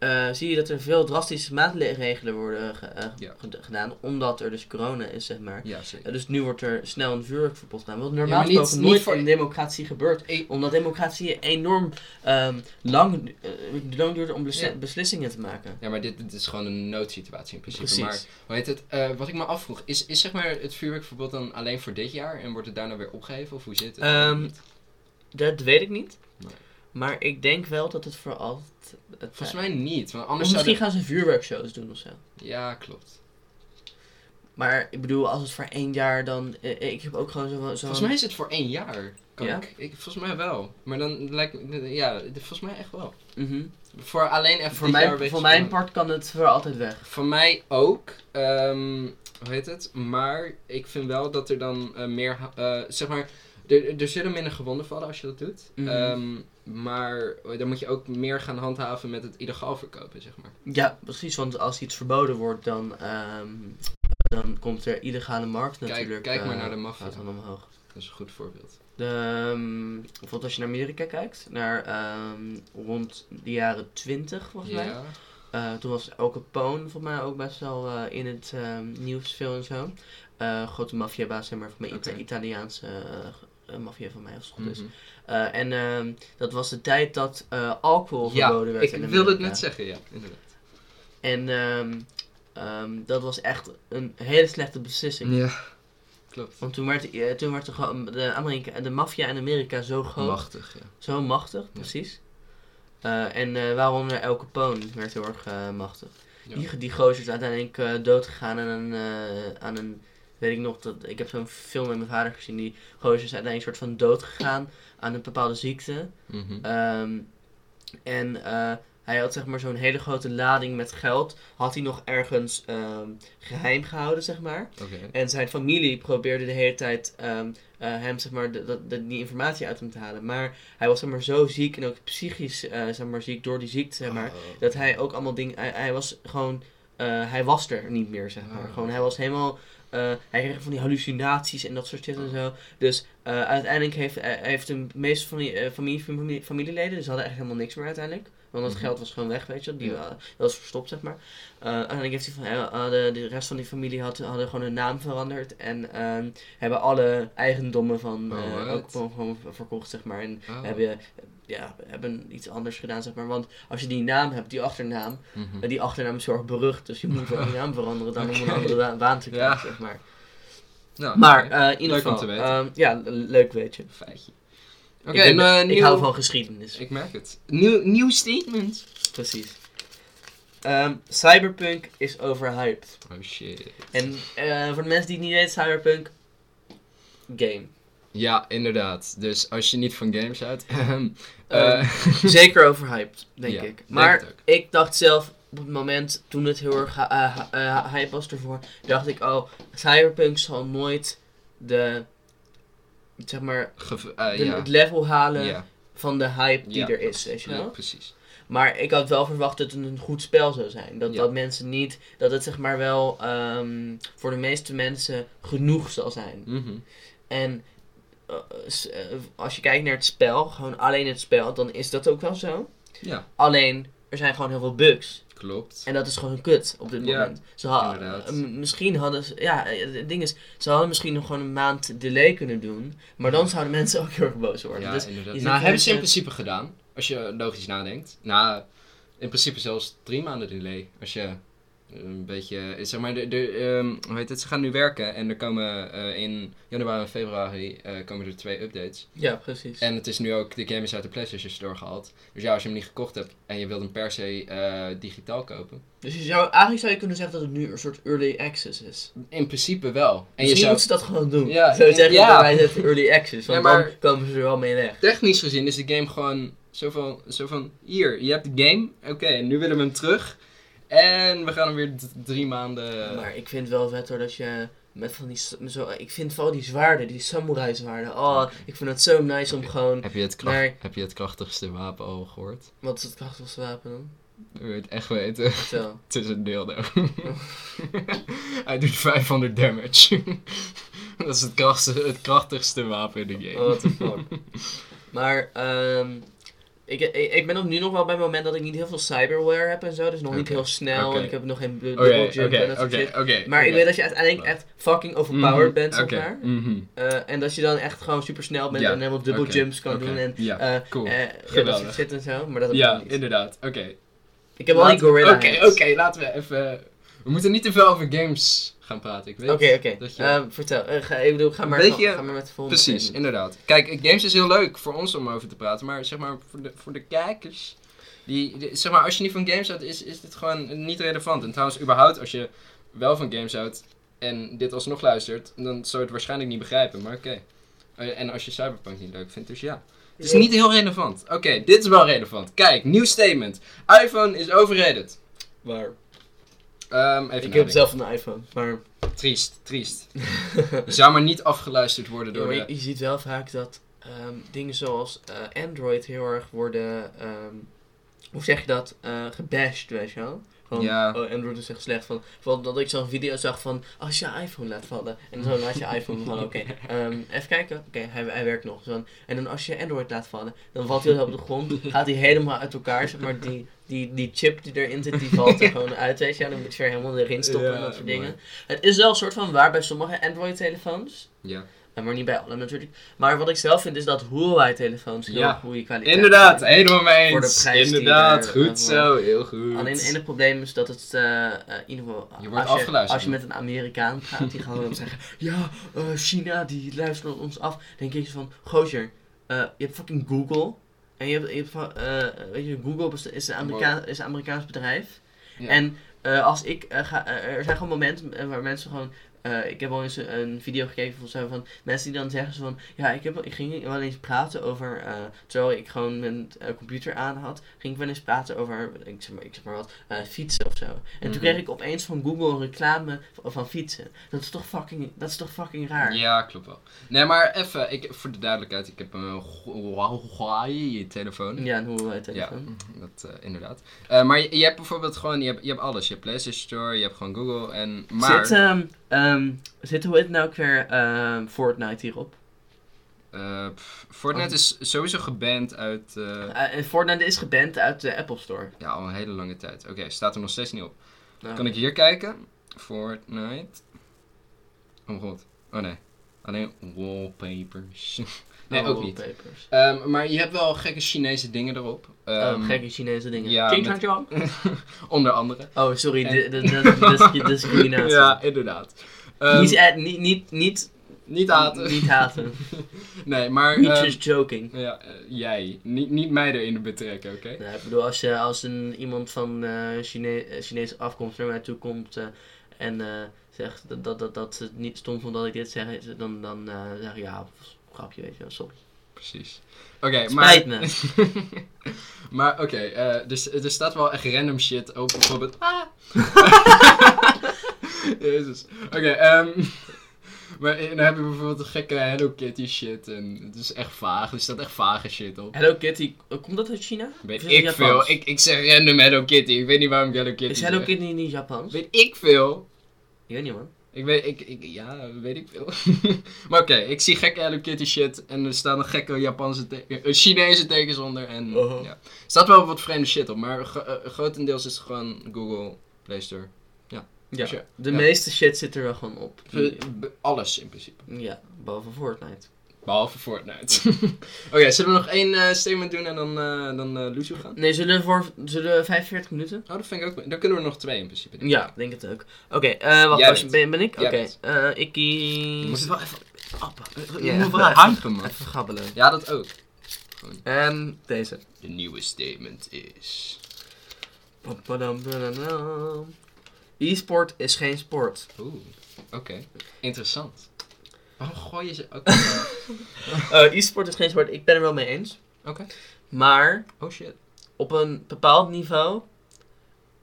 A: eh, zie je dat er veel drastische maatregelen worden ge- eh,
B: Ja.
A: ged- gedaan, omdat er dus corona is, zeg maar.
B: Ja.
A: Eh, dus nu wordt er snel een vuurwerkverbod gedaan. Wat normaal
B: Ja, niet-
A: nooit
B: voor-
A: in democratie gebeurt. Omdat democratie enorm ehm, lang, eh, lang duurt om besli- beslissingen te maken.
B: Ja, maar dit, dit is gewoon een noodsituatie in principe.
A: Precies.
B: Maar hoe heet het? eh, wat ik me afvroeg, is, is zeg maar het vuurwerkverbod dan alleen voor dit jaar en wordt het daarna weer opgeheven? Of hoe zit het?
A: Ehm, Dat weet ik niet. Maar ik denk wel dat het voor altijd... Het,
B: Volgens mij niet, want anders
A: misschien
B: zou
A: gaan ze vuurwerkshows doen of zo.
B: Ja, klopt.
A: Maar ik bedoel, als het voor één jaar dan... eh, ik heb ook gewoon zo... zo
B: Volgens mij is het voor één jaar. Kan
A: Ja?
B: ik, ik? Volgens mij wel. Maar dan lijkt ja, volgens mij echt wel.
A: Mhm.
B: Voor alleen even
A: Voor,
B: dit jaar
A: mijn, voor mijn part kan het voor altijd weg.
B: Voor mij ook. ehm, hoe heet het? Maar ik vind wel dat er dan eh, meer, ha- eh, zeg maar, er, er zullen minder gewonden vallen als je dat doet.
A: Mhm.
B: Ehm, maar dan moet je ook meer gaan handhaven met het illegaal verkopen, zeg maar.
A: Ja, precies. Want als iets verboden wordt, dan, ehm, dan komt er illegale markt
B: Kijk-
A: natuurlijk.
B: kijk maar
A: eh,
B: naar de maffia.
A: gaat dan omhoog.
B: Dat is een goed voorbeeld.
A: De, ehm, bijvoorbeeld als je naar Amerika kijkt, naar ehm, rond de jaren 20 volgens mij.
B: Ja.
A: Eh, toen was Al Capone volgens mij ook best wel eh, in het nieuws veel en zo. Grote maffiabaas, zeg maar, van mijn Ita-. Italiaanse maffia van mij, als het goed is.
B: Mhm.
A: Eh, en ehm, dat was de tijd dat eh, alcohol
B: Ja,
A: verboden werd
B: ik
A: in
B: wilde het net zeggen, ja, inderdaad.
A: En ehm, dat was echt een hele slechte beslissing.
B: Ja, klopt.
A: Want toen werd, eh, toen werd de, de, Amerika, de maffia in Amerika zo groot,
B: Machtig, ja.
A: zo machtig, precies. Eh, en eh waaronder El Capone werd heel erg eh, machtig.
B: Ja.
A: Die, die gozer is uiteindelijk eh doodgegaan aan een, eh, aan een, weet ik nog, dat, ik heb zo'n film met mijn vader gezien, die gozer is uiteindelijk soort van doodgegaan aan een bepaalde ziekte.
B: Mhm.
A: Ehm, en eh, hij had zeg maar zo'n hele grote lading met geld, had hij nog ergens ehm, geheim gehouden, zeg maar. En zijn familie probeerde de hele tijd ehm, eh, hem, zeg maar, de, de- de- die informatie uit hem te halen. Maar hij was zeg maar, zo ziek en ook psychisch eh, zeg maar, ziek door die ziekte, zeg maar,
B: Oh.
A: dat hij ook allemaal dingen, hij, hij was gewoon, hij was er niet meer, zeg maar.
B: Oh.
A: Gewoon, hij was helemaal, hij kreeg van die hallucinaties en dat soort shit en zo. Dus eh, uiteindelijk heeft, eh, heeft de meeste van die eh, familie, familie, familieleden, dus hadden echt helemaal niks meer uiteindelijk. Want dat
B: Mhm.
A: geld was gewoon weg, weet je. Die,
B: Ja.
A: eh, dat was verstopt, zeg maar. Eh, uiteindelijk heeft hij van, eh, eh, de, de rest van die familie had, hadden gewoon hun naam veranderd. En ehm, hebben alle eigendommen van
B: Oh,
A: eh ook gewoon, gewoon verkocht, zeg maar. En
B: Oh.
A: hebben, ja, hebben iets anders gedaan, zeg maar. Want als je die naam hebt, die achternaam,
B: Mhm.
A: die achternaam is berucht. Dus je moet wel die naam veranderen dan om een andere baan te krijgen,
B: Ja.
A: zeg maar.
B: Nou,
A: Maar eh, in ieder
B: Leuk om
A: geval,
B: te weten.
A: ehm, ja, le- leuk weet je.
B: Feitje. Oké,
A: ik,
B: en, eh,
A: ik
B: nieuw-
A: hou van geschiedenis.
B: Ik merk het. Nieuw, nieuw statement.
A: Precies. Ehm, cyberpunk is overhyped.
B: Oh shit.
A: En eh, voor de mensen die het niet weten, Cyberpunk, game.
B: Ja, inderdaad. Dus als je niet van games houdt.
A: eh, Zeker overhyped, denk
B: Ja,
A: ik. Maar ik dacht zelf, op het moment toen het heel erg eh, eh, hype was ervoor, dacht ik, oh, Cyberpunk zal nooit de, zeg maar, de-
B: ja.
A: het level halen
B: ja.
A: van de hype die er is, weet je
B: ja,
A: wel?
B: precies.
A: Maar ik had wel verwacht dat het een goed spel zou zijn. Dat,
B: Ja.
A: dat mensen niet, dat het zeg maar wel ehm, voor de meeste mensen genoeg zal zijn.
B: Mhm.
A: En als je kijkt naar het spel, gewoon alleen het spel, dan is dat ook wel zo.
B: Ja,
A: Alleen, er zijn gewoon heel veel bugs.
B: klopt.
A: En dat is gewoon kut op dit
B: Ja,
A: moment. Ze ha-
B: inderdaad.
A: eh, m- misschien hadden ze, ja, eh, het ding is, ze hadden misschien nog gewoon een maand delay kunnen doen. Maar dan zouden mensen ook heel erg boos worden.
B: Ja,
A: dus
B: inderdaad. Nou, hebben ze in
A: mensen-
B: principe gedaan. Als je logisch nadenkt. Nou, in principe zelfs drie maanden delay. Als je een beetje, zeg maar, de, de, ehm, hoe heet het? Ze gaan nu werken en er komen eh, in januari en februari eh, komen er twee updates.
A: Ja, precies.
B: En het is nu ook, de game is uit de PlayStation Store gehaald. Dus ja, als je hem niet gekocht hebt en je wilt hem per se eh, digitaal kopen.
A: Dus je zou, eigenlijk zou je kunnen zeggen dat het nu een soort early access is.
B: In principe wel. En je
A: Misschien
B: zou,
A: moeten ze dat gewoon doen.
B: Ja,
A: Zo zeggen
B: ja.
A: wij zetten early access, want
B: Ja, maar-
A: dan komen ze er wel mee weg.
B: technisch gezien is de game gewoon zo van, zo van hier, je hebt de game, oké, en nu willen we hem terug. En we gaan hem weer drie maanden...
A: Maar ik vind wel vet hoor dat je met van die, zo, ik vind vooral die zwaarden, die samurai zwaarden. Oh, ik vind het zo nice om gewoon,
B: Heb je, het kracht, heb je het krachtigste wapen al gehoord?
A: wat is het krachtigste wapen dan?
B: Wil je het echt weten?
A: Vertel.
B: Het is een dildo. Hij doet 500 damage. Dat is het krachtigste, het krachtigste wapen in de game.
A: Oh, what the fuck. maar, ehm ik, ik, ik ben ook nu nog wel bij het moment dat ik niet heel veel cyberware heb en zo. Dus nog niet heel snel en ik heb nog geen double jump en dat soort shit. Maar ik weet dat je uiteindelijk echt fucking overpowered
B: Mhm,
A: bent, zeg maar.
B: mhm.
A: Eh, en dat je dan echt gewoon super snel bent
B: Ja,
A: en helemaal double jumps kan doen en
B: Ja, cool.
A: eh, ja, dat soort shit en zo. Maar dat heb ik
B: Ja,
A: niet.
B: inderdaad. Oké.
A: Ik heb wel die gorilla
B: Oké, oké, laten we even... We moeten niet te veel over games gaan praten. Ik weet
A: Oké, oké.
B: dat je-
A: Ehm, vertel. Eh, ga, ik bedoel, ga maar,
B: Weet je-
A: ga, ga maar met de volgende.
B: Precies,
A: statement.
B: inderdaad. Kijk, games is heel leuk voor ons om over te praten, maar zeg maar voor de, voor de kijkers, die, die- zeg maar als je niet van games houdt, is, is dit gewoon niet relevant. En trouwens, überhaupt als je wel van games houdt en dit alsnog luistert, dan zou je het waarschijnlijk niet begrijpen, maar oké. Eh, En als je Cyberpunk niet leuk vindt, dus ja. Het is niet heel relevant. Oké, dit is wel relevant. Kijk, nieuw statement. iPhone is overrated.
A: Waar?
B: Ehm even
A: Ik heb zelf een iPhone, maar...
B: Triest, triest. Je zou maar niet afgeluisterd worden
A: Ja,
B: door
A: maar
B: de...
A: je, je ziet wel vaak dat ehm, dingen zoals eh, Android heel erg worden, ehm, hoe zeg je dat, eh gebashed, weet je wel? Van,
B: Ja.
A: oh, Android is echt slecht. Van, van dat ik zo'n video zag van, als je iPhone laat vallen. En zo laat je iPhone vallen, oké. ehm, even kijken, oké, hij, hij werkt nog. Zo. En dan als je Android laat vallen, dan valt hij op de grond, gaat hij helemaal uit elkaar. Zeg maar die, die, die chip die erin zit, die valt er gewoon uit, weet je. En dan moet je weer helemaal erin stoppen en
B: Ja,
A: dat soort dingen. Het is wel een soort van waar bij sommige Android-telefoons.
B: Ja.
A: Maar niet bij alle natuurlijk. Maar wat ik zelf vind is dat Huawei-telefoons heel
B: Ja.
A: goede kwaliteit
B: Inderdaad, helemaal mee
A: Voor de
B: eens. Inderdaad,
A: er,
B: goed
A: eh,
B: zo, heel goed.
A: Alleen het enige probleem is dat het, eh, eh, in ieder geval,
B: Je wordt
A: als, je,
B: afgeluisterd.
A: als je met een Amerikaan praat, die gaat dan zeggen, ja, China, die luistert ons af. Dan denk ik van, gozer, je hebt fucking Google. En je hebt, je hebt weet je, Google is een, Amerika is een Amerikaans bedrijf.
B: Ja.
A: En als ik ga, er zijn gewoon momenten waar mensen gewoon. Eh, ik heb wel eens een, video gekeken van, zo van mensen die dan zeggen zo van ja ik, heb, ik ging wel eens praten over eh, terwijl ik gewoon mijn eh, computer aan had ging ik wel eens praten over ik zeg maar, ik zeg maar wat fietsen of zo en
B: Mhm.
A: toen kreeg ik opeens van Google een reclame van, van fietsen dat is toch fucking dat is toch fucking raar
B: Ja, klopt wel. Nee, maar even, voor de duidelijkheid, ik heb een Huawei-telefoon.
A: ja een Huawei
B: Ja,
A: telefoon
B: dat inderdaad. Maar je, je hebt bijvoorbeeld gewoon, je hebt, je hebt alles. Je hebt PlayStation Store, je hebt gewoon Google en... Maar,
A: zit ehm ehm, zit hoe het nou ook weer ehm, Fortnite hierop
B: eh, pff, Fortnite is sowieso geband uit, eh,
A: Eh, Fortnite is geband uit de Apple Store
B: ja, al een hele lange tijd. Oké, staat er nog steeds niet op.
A: Nou,
B: Kan ik hier kijken? Fortnite. Oh god. Oh nee. Alleen wallpapers. nee,
A: oh,
B: ook niet. Ehm, maar je hebt wel gekke Chinese dingen erop.
A: oh,
B: Ehm,
A: gekke Chinese dingen.
B: ja,
A: King
B: met- onder andere.
A: Oh, sorry,
B: En-
A: de, de, de, de.
B: Ja, inderdaad. Ehm,
A: niet, eh, niet, niet, niet,
B: niet haten.
A: Niet haten.
B: nee, maar...
A: niet
B: ehm,
A: just joking.
B: ja, eh, jij. Niet, niet mij erin betrekken, oké?
A: Nou, ik bedoel, als, je, als een, iemand van eh Chine eh, Chinese afkomst naar mij toe komt eh, en zegt dat, dat, dat, dat ze het niet stom vond dat ik dit zeg, dan, dan zeg ik ja, grapje, weet je wel, sorry.
B: Precies. Oké, maar...
A: Spijt me.
B: maar oké, eh, dus er staat wel echt random shit op bijvoorbeeld. Ah. Jezus. Oké, ehm. Maar eh, dan heb je bijvoorbeeld een gekke Hello Kitty shit en het is echt vaag. Er staat echt vage shit op.
A: Hello Kitty, eh, komt dat uit China?
B: Weet ik
A: Japans?
B: veel. Ik, ik zeg random Hello Kitty. Ik weet niet waarom ik Hello Kitty
A: Is Hello
B: zeg.
A: Kitty niet Japans?
B: Weet ik veel.
A: Ik weet niet man.
B: Ik weet, ik, ik, ja, weet ik veel. maar oké, ik zie gekke Hello Kitty shit en er staan een gekke Japanse eh, Chinese tekens onder en
A: Uh-huh.
B: ja. Er staat wel wat vreemde shit op, maar gro- grotendeels is het gewoon Google Play Store.
A: Ja, de
B: Ja.
A: meeste shit zit er wel gewoon op.
B: Alles in principe.
A: Ja, behalve Fortnite.
B: Behalve Fortnite. oké, zullen we nog één eh, statement doen en dan, eh dan eh Lucio gaan?
A: Nee, zullen we voor zullen we 45 minuten?
B: Oh, dat vind ik ook. Dan kunnen we nog twee in principe. denk.
A: Ja, denk het ook. Oké, eh wacht, was- ben, ben ik? Oké, eh ik
B: Je moet het wel even appen. Je moet wel hypen, man.
A: Even gabbelen.
B: Ja, dat ook.
A: En deze.
B: De nieuwe statement is...
A: E-sport is geen sport.
B: Oeh, oké. Interessant. Waarom gooi je ze?
A: Eh, E-sport is geen sport, ik ben er wel mee eens.
B: Oké.
A: Maar
B: Oh shit.
A: op een bepaald niveau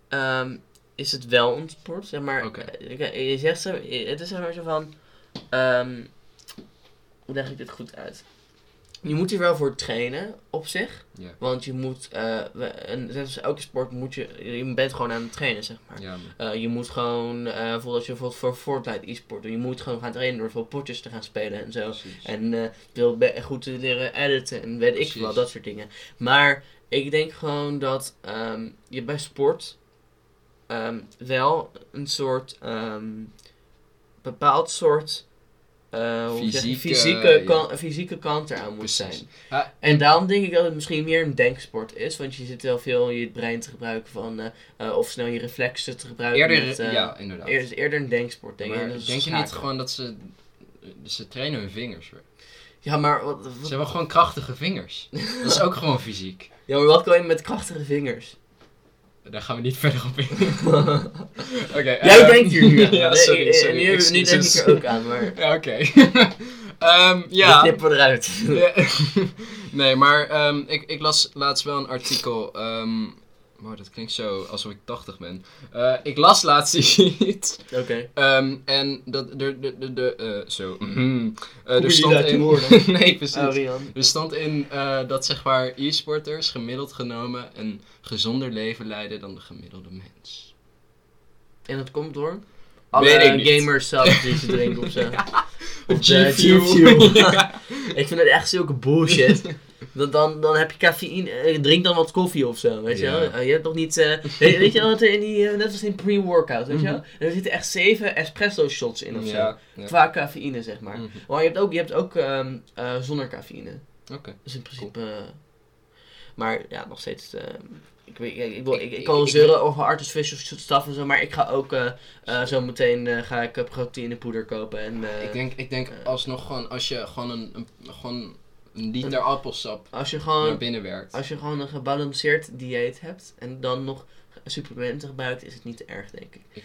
A: ehm, is het wel een sport. Zeg maar,
B: Oké.
A: eh, je zegt het is zeg maar zo van, ehm, hoe leg ik dit goed uit? Je moet er wel voor trainen op zich.
B: Ja.
A: Want je moet, eh, en als elke sport moet je, je bent gewoon aan het trainen, zeg maar.
B: Ja.
A: Eh, je moet gewoon, eh bijvoorbeeld als je bijvoorbeeld voor Fortnite e-sport doet, je moet gewoon gaan trainen door veel potjes te gaan spelen en zo.
B: Precies.
A: En wil goed te leren editen en weet ik
B: Precies.
A: wel, dat soort dingen. Maar ik denk gewoon dat ehm, je bij sport ehm, wel een soort ehm, bepaald soort eh,
B: Fysieke,
A: fysieke,
B: ja.
A: kan, fysieke kant eraan moet
B: Precies.
A: zijn.
B: Ja,
A: En daarom denk ik dat het misschien meer een denksport is, want je zit wel veel je brein te gebruiken van, eh, eh, of snel je reflexen te gebruiken.
B: eerder,
A: met,
B: ja, inderdaad.
A: eer- is eerder een denksport, denk ik.
B: denk je niet gewoon dat ze... Ze trainen hun vingers weer.
A: Ja, maar wat, wat-
B: Ze hebben gewoon krachtige vingers. Dat is ook gewoon fysiek.
A: ja, maar wat kan je met krachtige vingers?
B: Daar gaan we niet verder op in. Oké.
A: Jij
B: eh,
A: denkt hier nu aan.
B: ja, sorry,
A: ik-
B: sorry.
A: Nu, nu denk ik er ook aan, maar
B: Ja, oké. Ehm,
A: ja.
B: ja.
A: knippen we eruit.
B: Ja. nee, maar ehm, ik, ik las laatst wel een artikel. Wow, dat klinkt zo alsof ik 80 ben. Eh, ik las laatst iets.
A: Oké.
B: Ehm, en dat de, de, de, de eh, zo. Eh,
A: je
B: er stond in. nee, precies.
A: Oh.
B: Er stond in eh, dat zeg maar e-sporters gemiddeld genomen een gezonder leven leiden dan de gemiddelde mens.
A: En dat komt door?
B: Weet
A: Alle
B: ik niet.
A: gamers zelf die ze drinken of zo. Of. G-Fuel.
B: Ja.
A: Ik vind het echt zulke bullshit. Dan, dan, dan heb je cafeïne, eh, drink dan wat koffie of zo, weet je wel. Je hebt nog niet, eh, weet, weet je wel, er in die, eh, net als in pre-workout, weet je wel.
B: Mhm.
A: Er zitten echt zeven espresso shots in of zo.
B: Ja, ja.
A: Qua cafeïne, zeg maar.
B: Mhm.
A: Maar je hebt ook, je hebt ook ehm, eh, zonder cafeïne.
B: Oké.
A: Dus in principe. maar ja, nog steeds. ik, weet, ik, ik, wil, ik, ik kan wel zeuren over artificial stuff en zo, maar ik ga ook zo meteen ga ik proteïnepoeder kopen. En,
B: Ik denk, ik denk alsnog gewoon als je gewoon een, een, gewoon een liter appelsap
A: als, je
B: naar
A: gewoon,
B: binnen werkt.
A: als je gewoon een gebalanceerd dieet hebt en dan nog supplementen gebruikt, is het niet te erg, denk ik.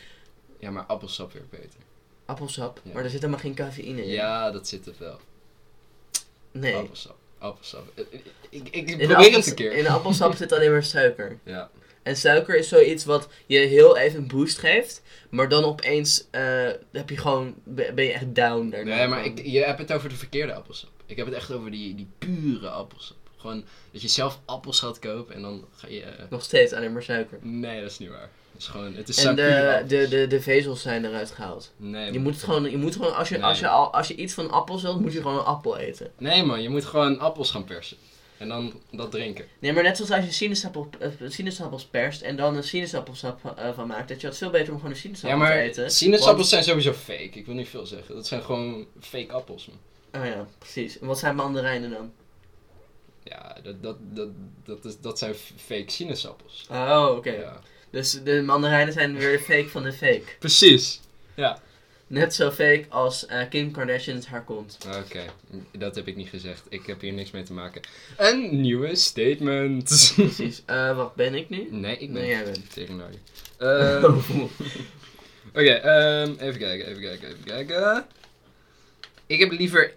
B: Ja, maar appelsap weer beter.
A: Appelsap,
B: Ja.
A: maar er zit helemaal geen cafeïne in.
B: Ja, dat zit er wel.
A: Nee.
B: Appelsap. Appelsap. Ik, ik, ik
A: de,
B: probeer het een keer.
A: in appelsap zit alleen maar suiker.
B: Ja.
A: En suiker is zoiets wat je heel even een boost geeft, maar dan opeens eh, heb je gewoon, ben je echt down daarna.
B: Nee, maar ik, je hebt het over de verkeerde appelsap. Ik heb het echt over die, die pure appelsap. Gewoon dat je zelf appels gaat kopen en dan ga je... eh,
A: Nog steeds alleen maar suiker.
B: Nee, dat is niet waar. Het is gewoon... Het is
A: En de, de, de, de vezels zijn eruit gehaald.
B: Nee,
A: Je moet het gewoon, je moet gewoon als, je,
B: Nee.
A: als, je al, als je iets van appels wilt, moet je gewoon een appel eten.
B: nee man, je moet gewoon appels gaan persen. En dan dat drinken.
A: Nee, maar net zoals als je sinaasappel, eh, sinaasappels perst en dan een sinaasappelsap eh, van maakt, dat je het veel beter om gewoon een
B: Ja,
A: sinaasappel
B: maar
A: te eten.
B: sinaasappels zijn sowieso fake. Ik wil niet veel zeggen. Dat zijn gewoon fake appels, man.
A: Oh ja, precies. En wat zijn mandarijnen dan?
B: Ja, dat, dat, dat, dat, is, dat zijn fake sinaasappels.
A: Oh, oké.
B: Ja.
A: Dus de mandarijnen zijn weer de fake van de fake.
B: Precies.
A: Net zo fake als eh, Kim Kardashian's haar kont.
B: Oké, dat heb ik niet gezegd. Ik heb hier niks mee te maken. Een nieuwe statement.
A: Precies. Eh, wat ben ik nu?
B: nee, ik ben
A: Nee, jij bent.
B: tegen je. Ehm, Oké, ehm, even kijken, even kijken, even kijken. Ik heb liever...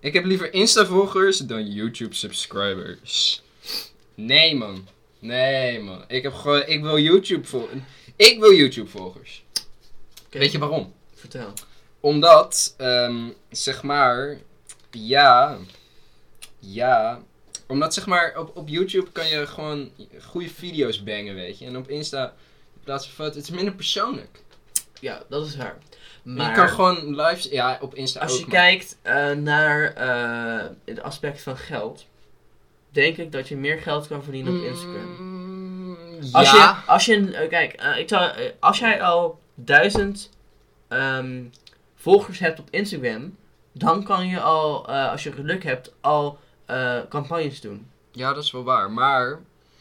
B: Ik heb liever Insta-volgers dan YouTube-subscribers. Nee, man. Nee, man. Ik heb gewoon... Ik wil YouTube-volgers. Ik wil YouTube-volgers. Weet je waarom?
A: Vertel.
B: Omdat, ehm, zeg maar, ja, ja, omdat zeg maar op, op YouTube kan je gewoon goede video's bangen, weet je. En op Insta, in plaats van foto, het is minder persoonlijk.
A: Ja, dat is waar.
B: Je
A: Maar
B: kan gewoon live, ja, op Insta
A: als je
B: maar-
A: kijkt eh, naar eh, het aspect van geld, denk ik dat je meer geld kan verdienen op Instagram.
B: Mm,
A: Als
B: ja.
A: je, als je, eh, kijk, ik zou, als jij al duizend ehm, volgers hebt op Instagram, dan kan je al, als je geluk hebt, al campagnes doen.
B: ja, dat is wel waar, maar...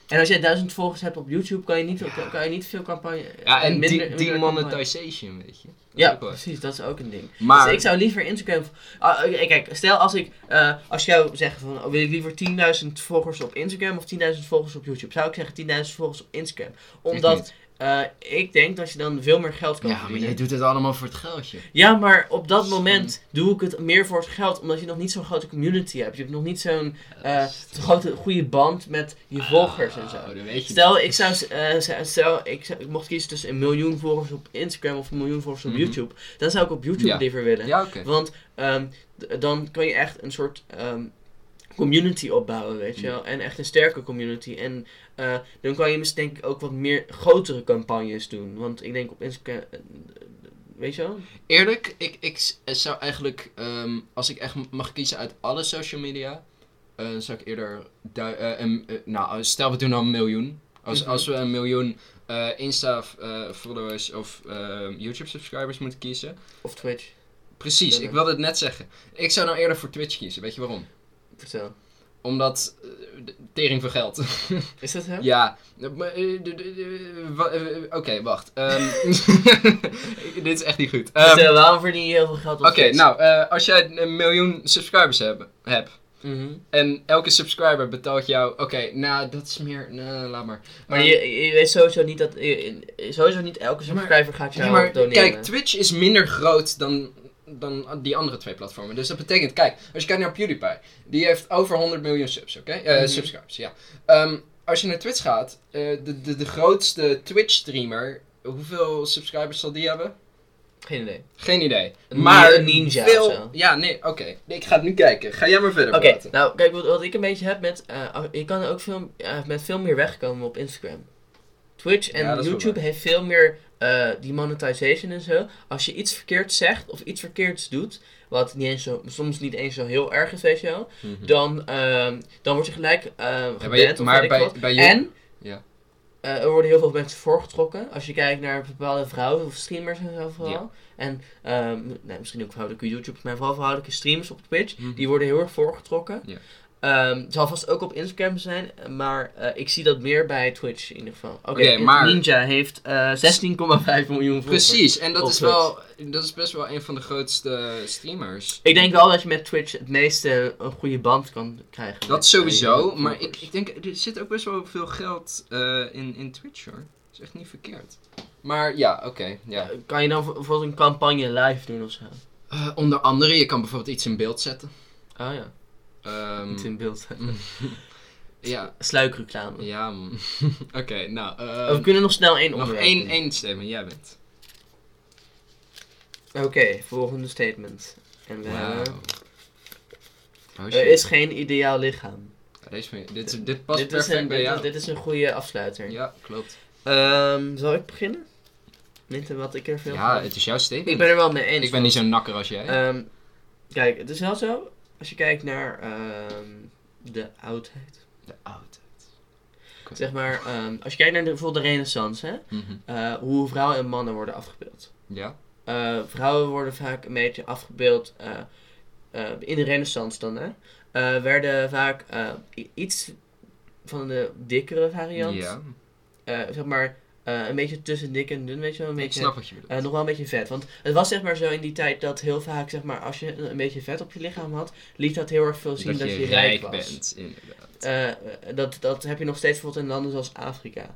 A: En als jij duizend volgers hebt op YouTube, kan je niet,
B: Ja.
A: kan, je niet veel campagne.
B: Ja, en
A: minder-
B: die,
A: minder
B: demonetization, weet je. Dat
A: Ja, precies, dat is ook een ding.
B: Maar,
A: Dus ik zou liever Instagram. Ah, kijk, stel als ik. eh, als jou zegt van. oh, wil ik liever 10.000 volgers op Instagram of 10.000 volgers op YouTube? Zou ik zeggen 10.000 volgers op Instagram. Omdat eh, ik denk dat je dan veel meer geld kan
B: Ja, maar
A: verdienen.
B: jij doet het allemaal voor het geldje.
A: Ja, maar op dat moment doe ik het meer voor het geld. Omdat je nog niet zo'n grote community hebt. Je hebt nog niet zo'n eh, grote, goede band met je volgers en zo.
B: Oh, je
A: Stel, ik zou, eh, z- stel ik, zou- ik mocht kiezen tussen een miljoen volgers op Instagram of een miljoen volgers op
B: Mhm.
A: YouTube. Dan zou ik op YouTube
B: Ja.
A: liever willen.
B: Ja.
A: Want ehm, dan kan je echt een soort. ehm, community opbouwen, weet je wel. En echt een sterke community. En eh, dan kan je misschien denk ik ook wat meer grotere campagnes doen. Want ik denk op Instagram, eh, weet je wel?
B: Eerlijk, ik, ik s- zou eigenlijk, ehm, als ik echt mag kiezen uit alle social media, eh, zou ik eerder, eh, eh, nou, stel we doen al een miljoen. Als,
A: Mhm.
B: als we een miljoen eh, Insta-followers of eh, YouTube-subscribers moeten kiezen.
A: Of Twitch,
B: Precies, ik wilde het net zeggen. Ik zou nou eerder voor Twitch kiezen, weet je waarom?
A: Vertel.
B: Omdat, eh, tering voor geld.
A: Is dat zo?
B: Ja, eh, maar, eh, Oké, wacht. Ehm, dit is echt niet goed.
A: Vertel, waarom verdien je heel veel geld op
B: Oké, nou, eh, als jij een miljoen subscribers hebt, hebt
A: Mhm.
B: en elke subscriber betaalt jou... Oké, nou, dat is meer... Nou, laat maar.
A: Maar
B: Ehm,
A: je, je weet sowieso niet dat, je- sowieso niet elke
B: maar-
A: subscriber gaat jou
B: ja, maar
A: doneren.
B: kijk, Twitch is minder groot dan, dan die andere twee platformen. Dus dat betekent, kijk, als je kijkt naar PewDiePie, die heeft over 100 miljoen subs, oké? Eh,
A: Mhm.
B: Subscribers, ja. Ehm, als je naar Twitch gaat, eh, de, de, de grootste Twitch-streamer, hoeveel subscribers zal die hebben?
A: Geen idee.
B: Geen idee.
A: Een
B: maar
A: een ninja
B: veel...
A: of zo.
B: Ja, nee, oké. Nee, ik ga het nu kijken. Ga jij maar verder
A: Oké, nou kijk, wat, wat ik een beetje heb met, eh, je kan ook veel, met veel meer wegkomen op Instagram. Twitch en
B: Ja,
A: YouTube heeft veel meer eh, die monetization en zo. Als je iets verkeerd zegt of iets verkeerds doet, wat niet eens zo, soms niet eens zo heel erg is, weet je wel,
B: Mhm.
A: dan, ehm, dan word je gelijk geband
B: bij je-
A: of
B: maar bij-
A: wat.
B: bij je-
A: En
B: Ja.
A: eh, er worden heel veel mensen voorgetrokken. Als je kijkt naar bepaalde vrouwen of streamers en zo vooral.
B: Ja.
A: En ehm, nou, misschien ook vrouwelijke YouTubers, maar vooral vrouwelijke streamers op Twitch.
B: Mhm.
A: Die worden heel erg voorgetrokken.
B: Ja.
A: Ehm, het zal vast ook op Instagram zijn, maar eh, ik zie dat meer bij Twitch in ieder geval. Oké,
B: maar-
A: Ninja heeft eh 16,5 miljoen volgers.
B: Precies, en dat is, wel, dat is best wel een van de grootste streamers.
A: Ik denk wel dat je met Twitch het meeste een goede band kan krijgen.
B: Dat sowieso,
A: eh,
B: maar ik, ik denk, er zit ook best wel veel geld eh, in, in Twitch hoor. Dat is echt niet verkeerd. Maar ja, oké. ja.
A: Kan je dan voor- bijvoorbeeld een campagne live doen of zo?
B: Eh, onder andere, je kan bijvoorbeeld iets in beeld zetten.
A: Oh ja,
B: Ehm,
A: iets in beeld.
B: ja,
A: Sluikreclame.
B: ja. man. oké, nou.
A: we kunnen nog snel één
B: nog
A: onderwerp
B: één,
A: doen.
B: één stem en jij bent.
A: Oké, volgende statement. En we hebben...
B: Oh,
A: Er is geen ideaal lichaam.
B: Ja, deze dit, is- dit past
A: dit,
B: perfect
A: een,
B: bij
A: dit,
B: jou.
A: dit is een goede afsluiter.
B: Ja, klopt.
A: Ehm, zal ik beginnen? Niet wat ik er veel
B: Ja,
A: van-
B: het is jouw statement.
A: Ik ben er wel mee eens.
B: Ik ben niet zo nakker als jij.
A: Ehm, kijk, het is wel zo. Als je kijkt naar ehm, de oudheid.
B: de oudheid.
A: Zeg maar, ehm, als je kijkt naar de, bijvoorbeeld de renaissance, hè?
B: Mhm.
A: eh, hoe vrouwen en mannen worden afgebeeld.
B: Ja?
A: Eh, vrouwen worden vaak een beetje afgebeeld eh, in de renaissance dan, hè? werden vaak iets van de dikkere variant.
B: Ja,
A: zeg maar, eh, een beetje tussen dik en dun, weet je wel? Een
B: ik
A: beetje,
B: snap wat je bedoelt.
A: eh, nog wel een beetje vet. Want het was zeg maar zo in die tijd dat heel vaak, zeg maar, als je een beetje vet op je lichaam had, liet dat heel erg veel zien dat, je, rijk was.
B: bent, inderdaad.
A: Eh, dat, dat heb je nog steeds bijvoorbeeld in landen zoals Afrika.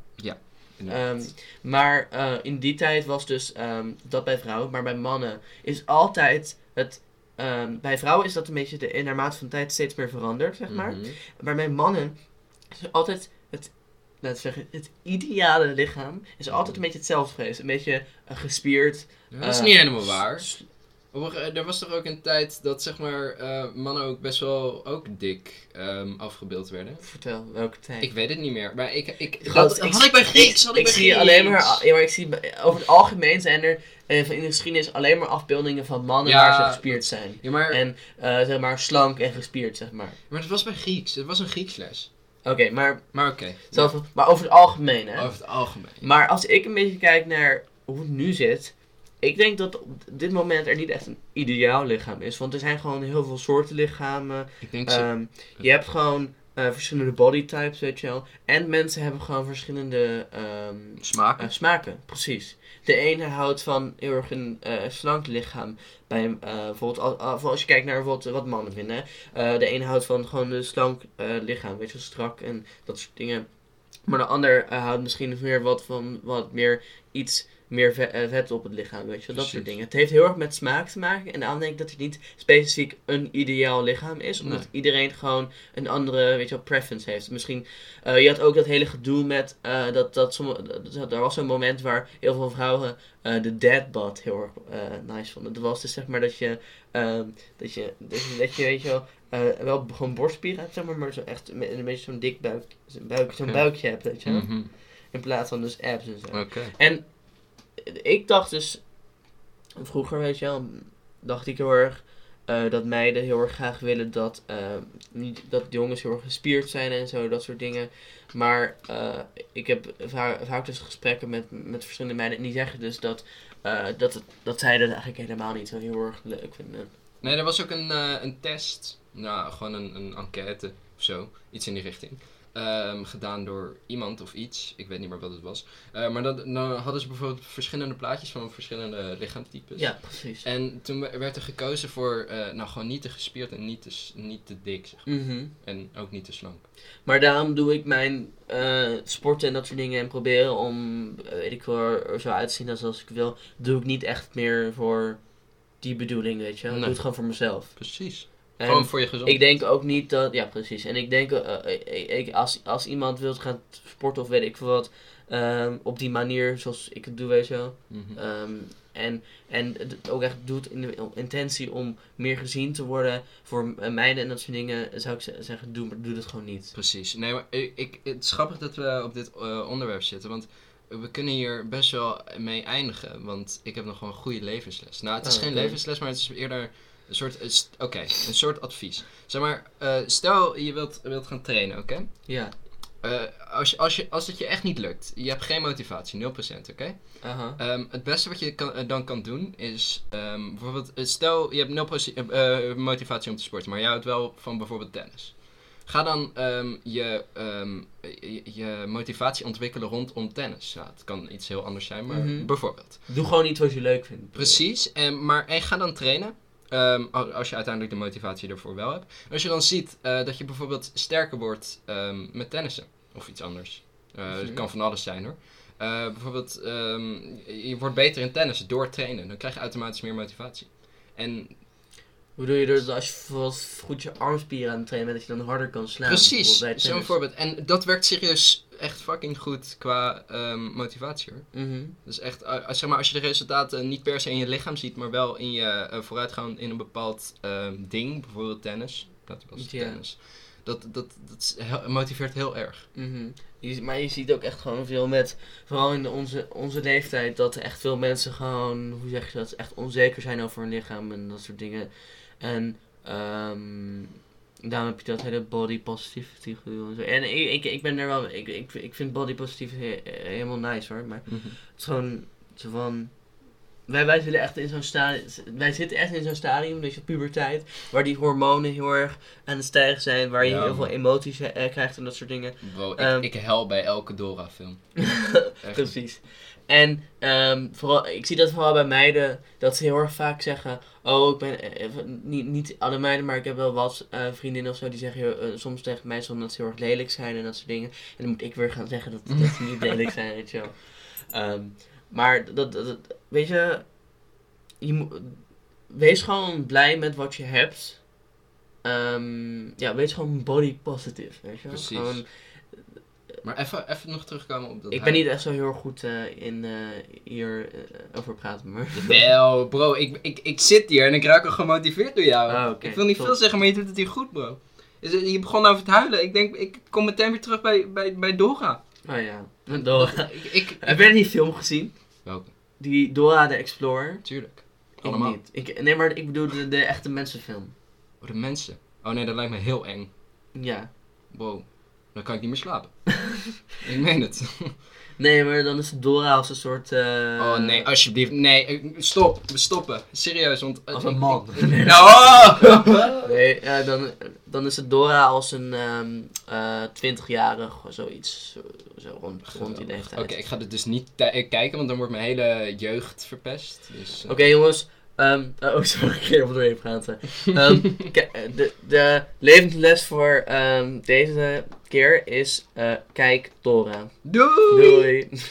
B: Inderdaad.
A: Ehm, maar in die tijd was dus ehm, dat bij vrouwen, maar bij mannen is altijd het. ehm, bij vrouwen is dat een beetje de, in naarmate van tijd steeds meer veranderd, zeg maar.
B: Mhm.
A: Maar bij mannen is altijd het, laten we zeggen, het ideale lichaam is altijd een beetje hetzelfde geweest. Een beetje eh, gespierd.
B: Dat is
A: eh,
B: niet helemaal waar. Er was toch ook een tijd dat zeg maar eh, mannen ook best wel ook dik ehm, afgebeeld werden.
A: Vertel, welke tijd?
B: Ik weet het niet meer, maar ik... ik had ik bij Grieks, had ik,
A: ik
B: bij
A: zie
B: Grieks.
A: alleen maar, ja, maar ik zie over het algemeen zijn er eh, in de geschiedenis alleen maar afbeeldingen van mannen
B: Ja,
A: waar ze gespierd zijn.
B: Ja, maar,
A: En eh, zeg maar slank en gespierd, zeg maar.
B: maar het was bij Grieks, het was een Grieksles.
A: Oké, maar,
B: Maar oké,
A: zelfs- maar over het algemeen, hè.
B: over het algemeen.
A: Maar als ik een beetje kijk naar hoe het nu zit, ik denk dat op dit moment er niet echt een ideaal lichaam is. Want er zijn gewoon heel veel soorten lichamen.
B: Ik denk zo.
A: Ehm, je hebt gewoon eh, verschillende body types, weet je wel. En mensen hebben gewoon verschillende ehm,
B: Smaken.
A: eh, smaken, precies. De ene houdt van heel erg een eh, slank lichaam. Bij, bijvoorbeeld als, als je kijkt naar bijvoorbeeld wat mannen vinden. de ene houdt van gewoon een slank lichaam, weet je wel, strak en dat soort dingen. Maar de ander houdt misschien weer wat van wat meer iets meer eh, vet op het lichaam, weet je wel, dat soort dingen. Het heeft heel erg met smaak te maken en daarom denk ik dat het niet specifiek een ideaal lichaam is, omdat
B: Nee.
A: iedereen gewoon een andere, weet je wel, preference heeft. Misschien, eh, je had ook dat hele gedoe met, eh, dat, dat sommige, dat, er was zo'n moment waar heel veel vrouwen eh, de deadbot heel erg nice vonden. Dat was dus zeg maar dat je, ehm, dat je, dat je, dat je weet je wel, wel gewoon borstspieren hebt, zeg maar, maar zo echt een beetje zo'n dik buik, zo'n buik, buikje hebt, weet je wel.
B: Mhm.
A: In plaats van dus abs en zo. En ik dacht dus, vroeger weet je wel, dacht ik heel erg eh, dat meiden heel erg graag willen dat, eh, niet, dat jongens heel erg gespierd zijn en zo, dat soort dingen. Maar eh, ik heb va- vaak dus gesprekken met, met verschillende meiden en die zeggen dus dat, dat, dat zij dat eigenlijk helemaal niet zo heel erg leuk vinden.
B: Nee, er was ook een, een test. Nou, gewoon een, een enquête of zo. Iets in die richting. Ehm, gedaan door iemand of iets. Ik weet niet meer wat het was. Eh, maar dat, dan hadden ze bijvoorbeeld verschillende plaatjes van verschillende lichaamstypes.
A: Ja, precies.
B: En toen we- werd er gekozen voor, eh, nou gewoon niet te gespierd en niet te, niet te dik, zeg maar.
A: Mhm.
B: En ook niet te slank.
A: Maar daarom doe ik mijn eh, sporten en dat soort dingen en proberen om, weet ik wel, er zo uit te zien als, als ik wil, doe ik niet echt meer voor die bedoeling, weet je. Ik doe het gewoon voor mezelf.
B: Precies.
A: En
B: gewoon voor je gezondheid.
A: ik denk ook niet dat, ja precies. En ik denk, eh, ik, ik- als, als iemand wil gaan sporten of weet ik veel wat, ehm, op die manier zoals ik het doe, weet je wel.
B: Mhm.
A: Ehm, en, en het ook echt doet in de intentie om meer gezien te worden voor eh, meiden en dat soort dingen, zou ik ze- zeggen, doe, doe dat gewoon niet.
B: Precies. Nee, maar ik, ik, het is grappig dat we op dit eh, onderwerp zitten, want we kunnen hier best wel mee eindigen, want ik heb nog gewoon een goede levensles. Nou, het is
A: Oh,
B: geen levensles, maar het is eerder een soort, st- oké, een soort advies. Zeg maar, eh, stel je wilt, wilt gaan trainen, oké?
A: Ja.
B: Eh, als, je, als, je, als het je echt niet lukt, je hebt geen motivatie, 0%, oké? Ehm, het beste wat je kan, eh, dan kan doen is ehm, bijvoorbeeld, eh, stel je hebt nul posi- eh, eh, motivatie om te sporten, maar je houdt wel van bijvoorbeeld tennis. Ga dan ehm, je, je, je motivatie ontwikkelen rondom tennis. Nou, het kan iets heel anders zijn, maar
A: Mhm.
B: bijvoorbeeld.
A: Doe gewoon iets wat je leuk vindt.
B: Precies, en, maar en ga dan trainen. Ehm, al- als je uiteindelijk de motivatie ervoor wel hebt. En als je dan ziet eh, dat je bijvoorbeeld sterker wordt ehm, met tennissen of iets anders.
A: Mhm.
B: Het kan van alles zijn hoor. Eh, bijvoorbeeld, ehm, je wordt beter in tennis door trainen. Dan krijg je automatisch meer motivatie. En
A: Hoe doe je dus als je bijvoorbeeld goed je armspieren aan het trainen bent, dat je dan harder kan slaan?
B: precies, zo'n voorbeeld. En dat werkt serieus echt fucking goed qua ehm, motivatie hoor.
A: Mhm.
B: Dus echt, als, zeg maar, als je de resultaten niet per se in je lichaam ziet, maar wel in je eh, vooruitgang in een bepaald ehm, ding, bijvoorbeeld tennis. Dat was
A: Ja.
B: tennis. Dat, dat, dat motiveert heel erg.
A: Mhm. Je, maar je ziet ook echt gewoon veel met, vooral in onze, onze leeftijd, dat echt veel mensen gewoon, hoe zeg je dat, echt onzeker zijn over hun lichaam en dat soort dingen. En ehm daarom heb je dat hele body positivity gedoe en zo. En ik, ik, ik ben er wel, ik, ik, ik vind body positivity he- helemaal nice hoor, maar het is gewoon zo van. Wij, wij zitten echt in zo'n stadium. Wij zitten echt in zo'n stadium, dus je puberteit, waar die hormonen heel erg aan het stijgen zijn, waar je
B: Ja,
A: heel veel emoties eh, krijgt en dat soort dingen.
B: Bro, ik,
A: Ehm.
B: ik hel bij elke Dora-film.
A: Precies. En ehm, vooral, ik zie dat vooral bij meiden, dat ze heel erg vaak zeggen, oh, ik ben, eh, niet, niet alle meiden, maar ik heb wel wat eh, vriendinnen of zo, die zeggen soms tegen mij soms dat ze heel erg lelijk zijn en dat soort dingen. En dan moet ik weer gaan zeggen dat, dat ze niet lelijk zijn, weet je wel. Ehm, maar dat, dat, dat- weet je, je wees gewoon blij met wat je hebt. Ehm, ja, wees gewoon body positive, weet je wel.
B: Precies.
A: Gewoon,
B: Maar even, even nog terugkomen op dat
A: ik ben niet echt zo heel erg goed eh, in eh, hier eh, over praten, maar...
B: Wel, bro, ik, ik, ik zit hier en ik raak al gemotiveerd door jou.
A: Ah,
B: ik wil niet
A: top.
B: veel zeggen, maar je doet het hier goed, bro. Je begon over het huilen. Ik denk, ik kom meteen weer terug bij, bij, bij Dora.
A: Oh ja, Dora.
B: Ik, ik,
A: Heb jij die film gezien?
B: Welke?
A: Die Dora de Explorer?
B: Tuurlijk.
A: Ik
B: Allemaal.
A: niet. Ik, nee, maar ik bedoel de, de echte mensenfilm.
B: Oh, de mensen. Oh nee, dat lijkt me heel eng.
A: Ja.
B: Wow. Dan kan ik niet meer slapen. ik meen het.
A: Nee, maar dan is Dora als een soort... eh,
B: oh nee, alsjeblieft. Nee, eh, stop. We stoppen. Serieus, want... eh,
A: Als een man.
B: Nou,
A: Nee, eh, dan, dan is het Dora als een ehm eh 20-jarig of zoiets. Zo, zo rond, rond die leeftijd.
B: Oké, ik ga dit dus niet kijken, want dan wordt mijn hele jeugd verpest. Dus,
A: Oké jongens, ehm oh sorry, ik ga even doorheen praten. Ehm, eh, de, de levensles voor ehm, deze keer is, eh, kijk Dora.
B: Doei!
A: Doei!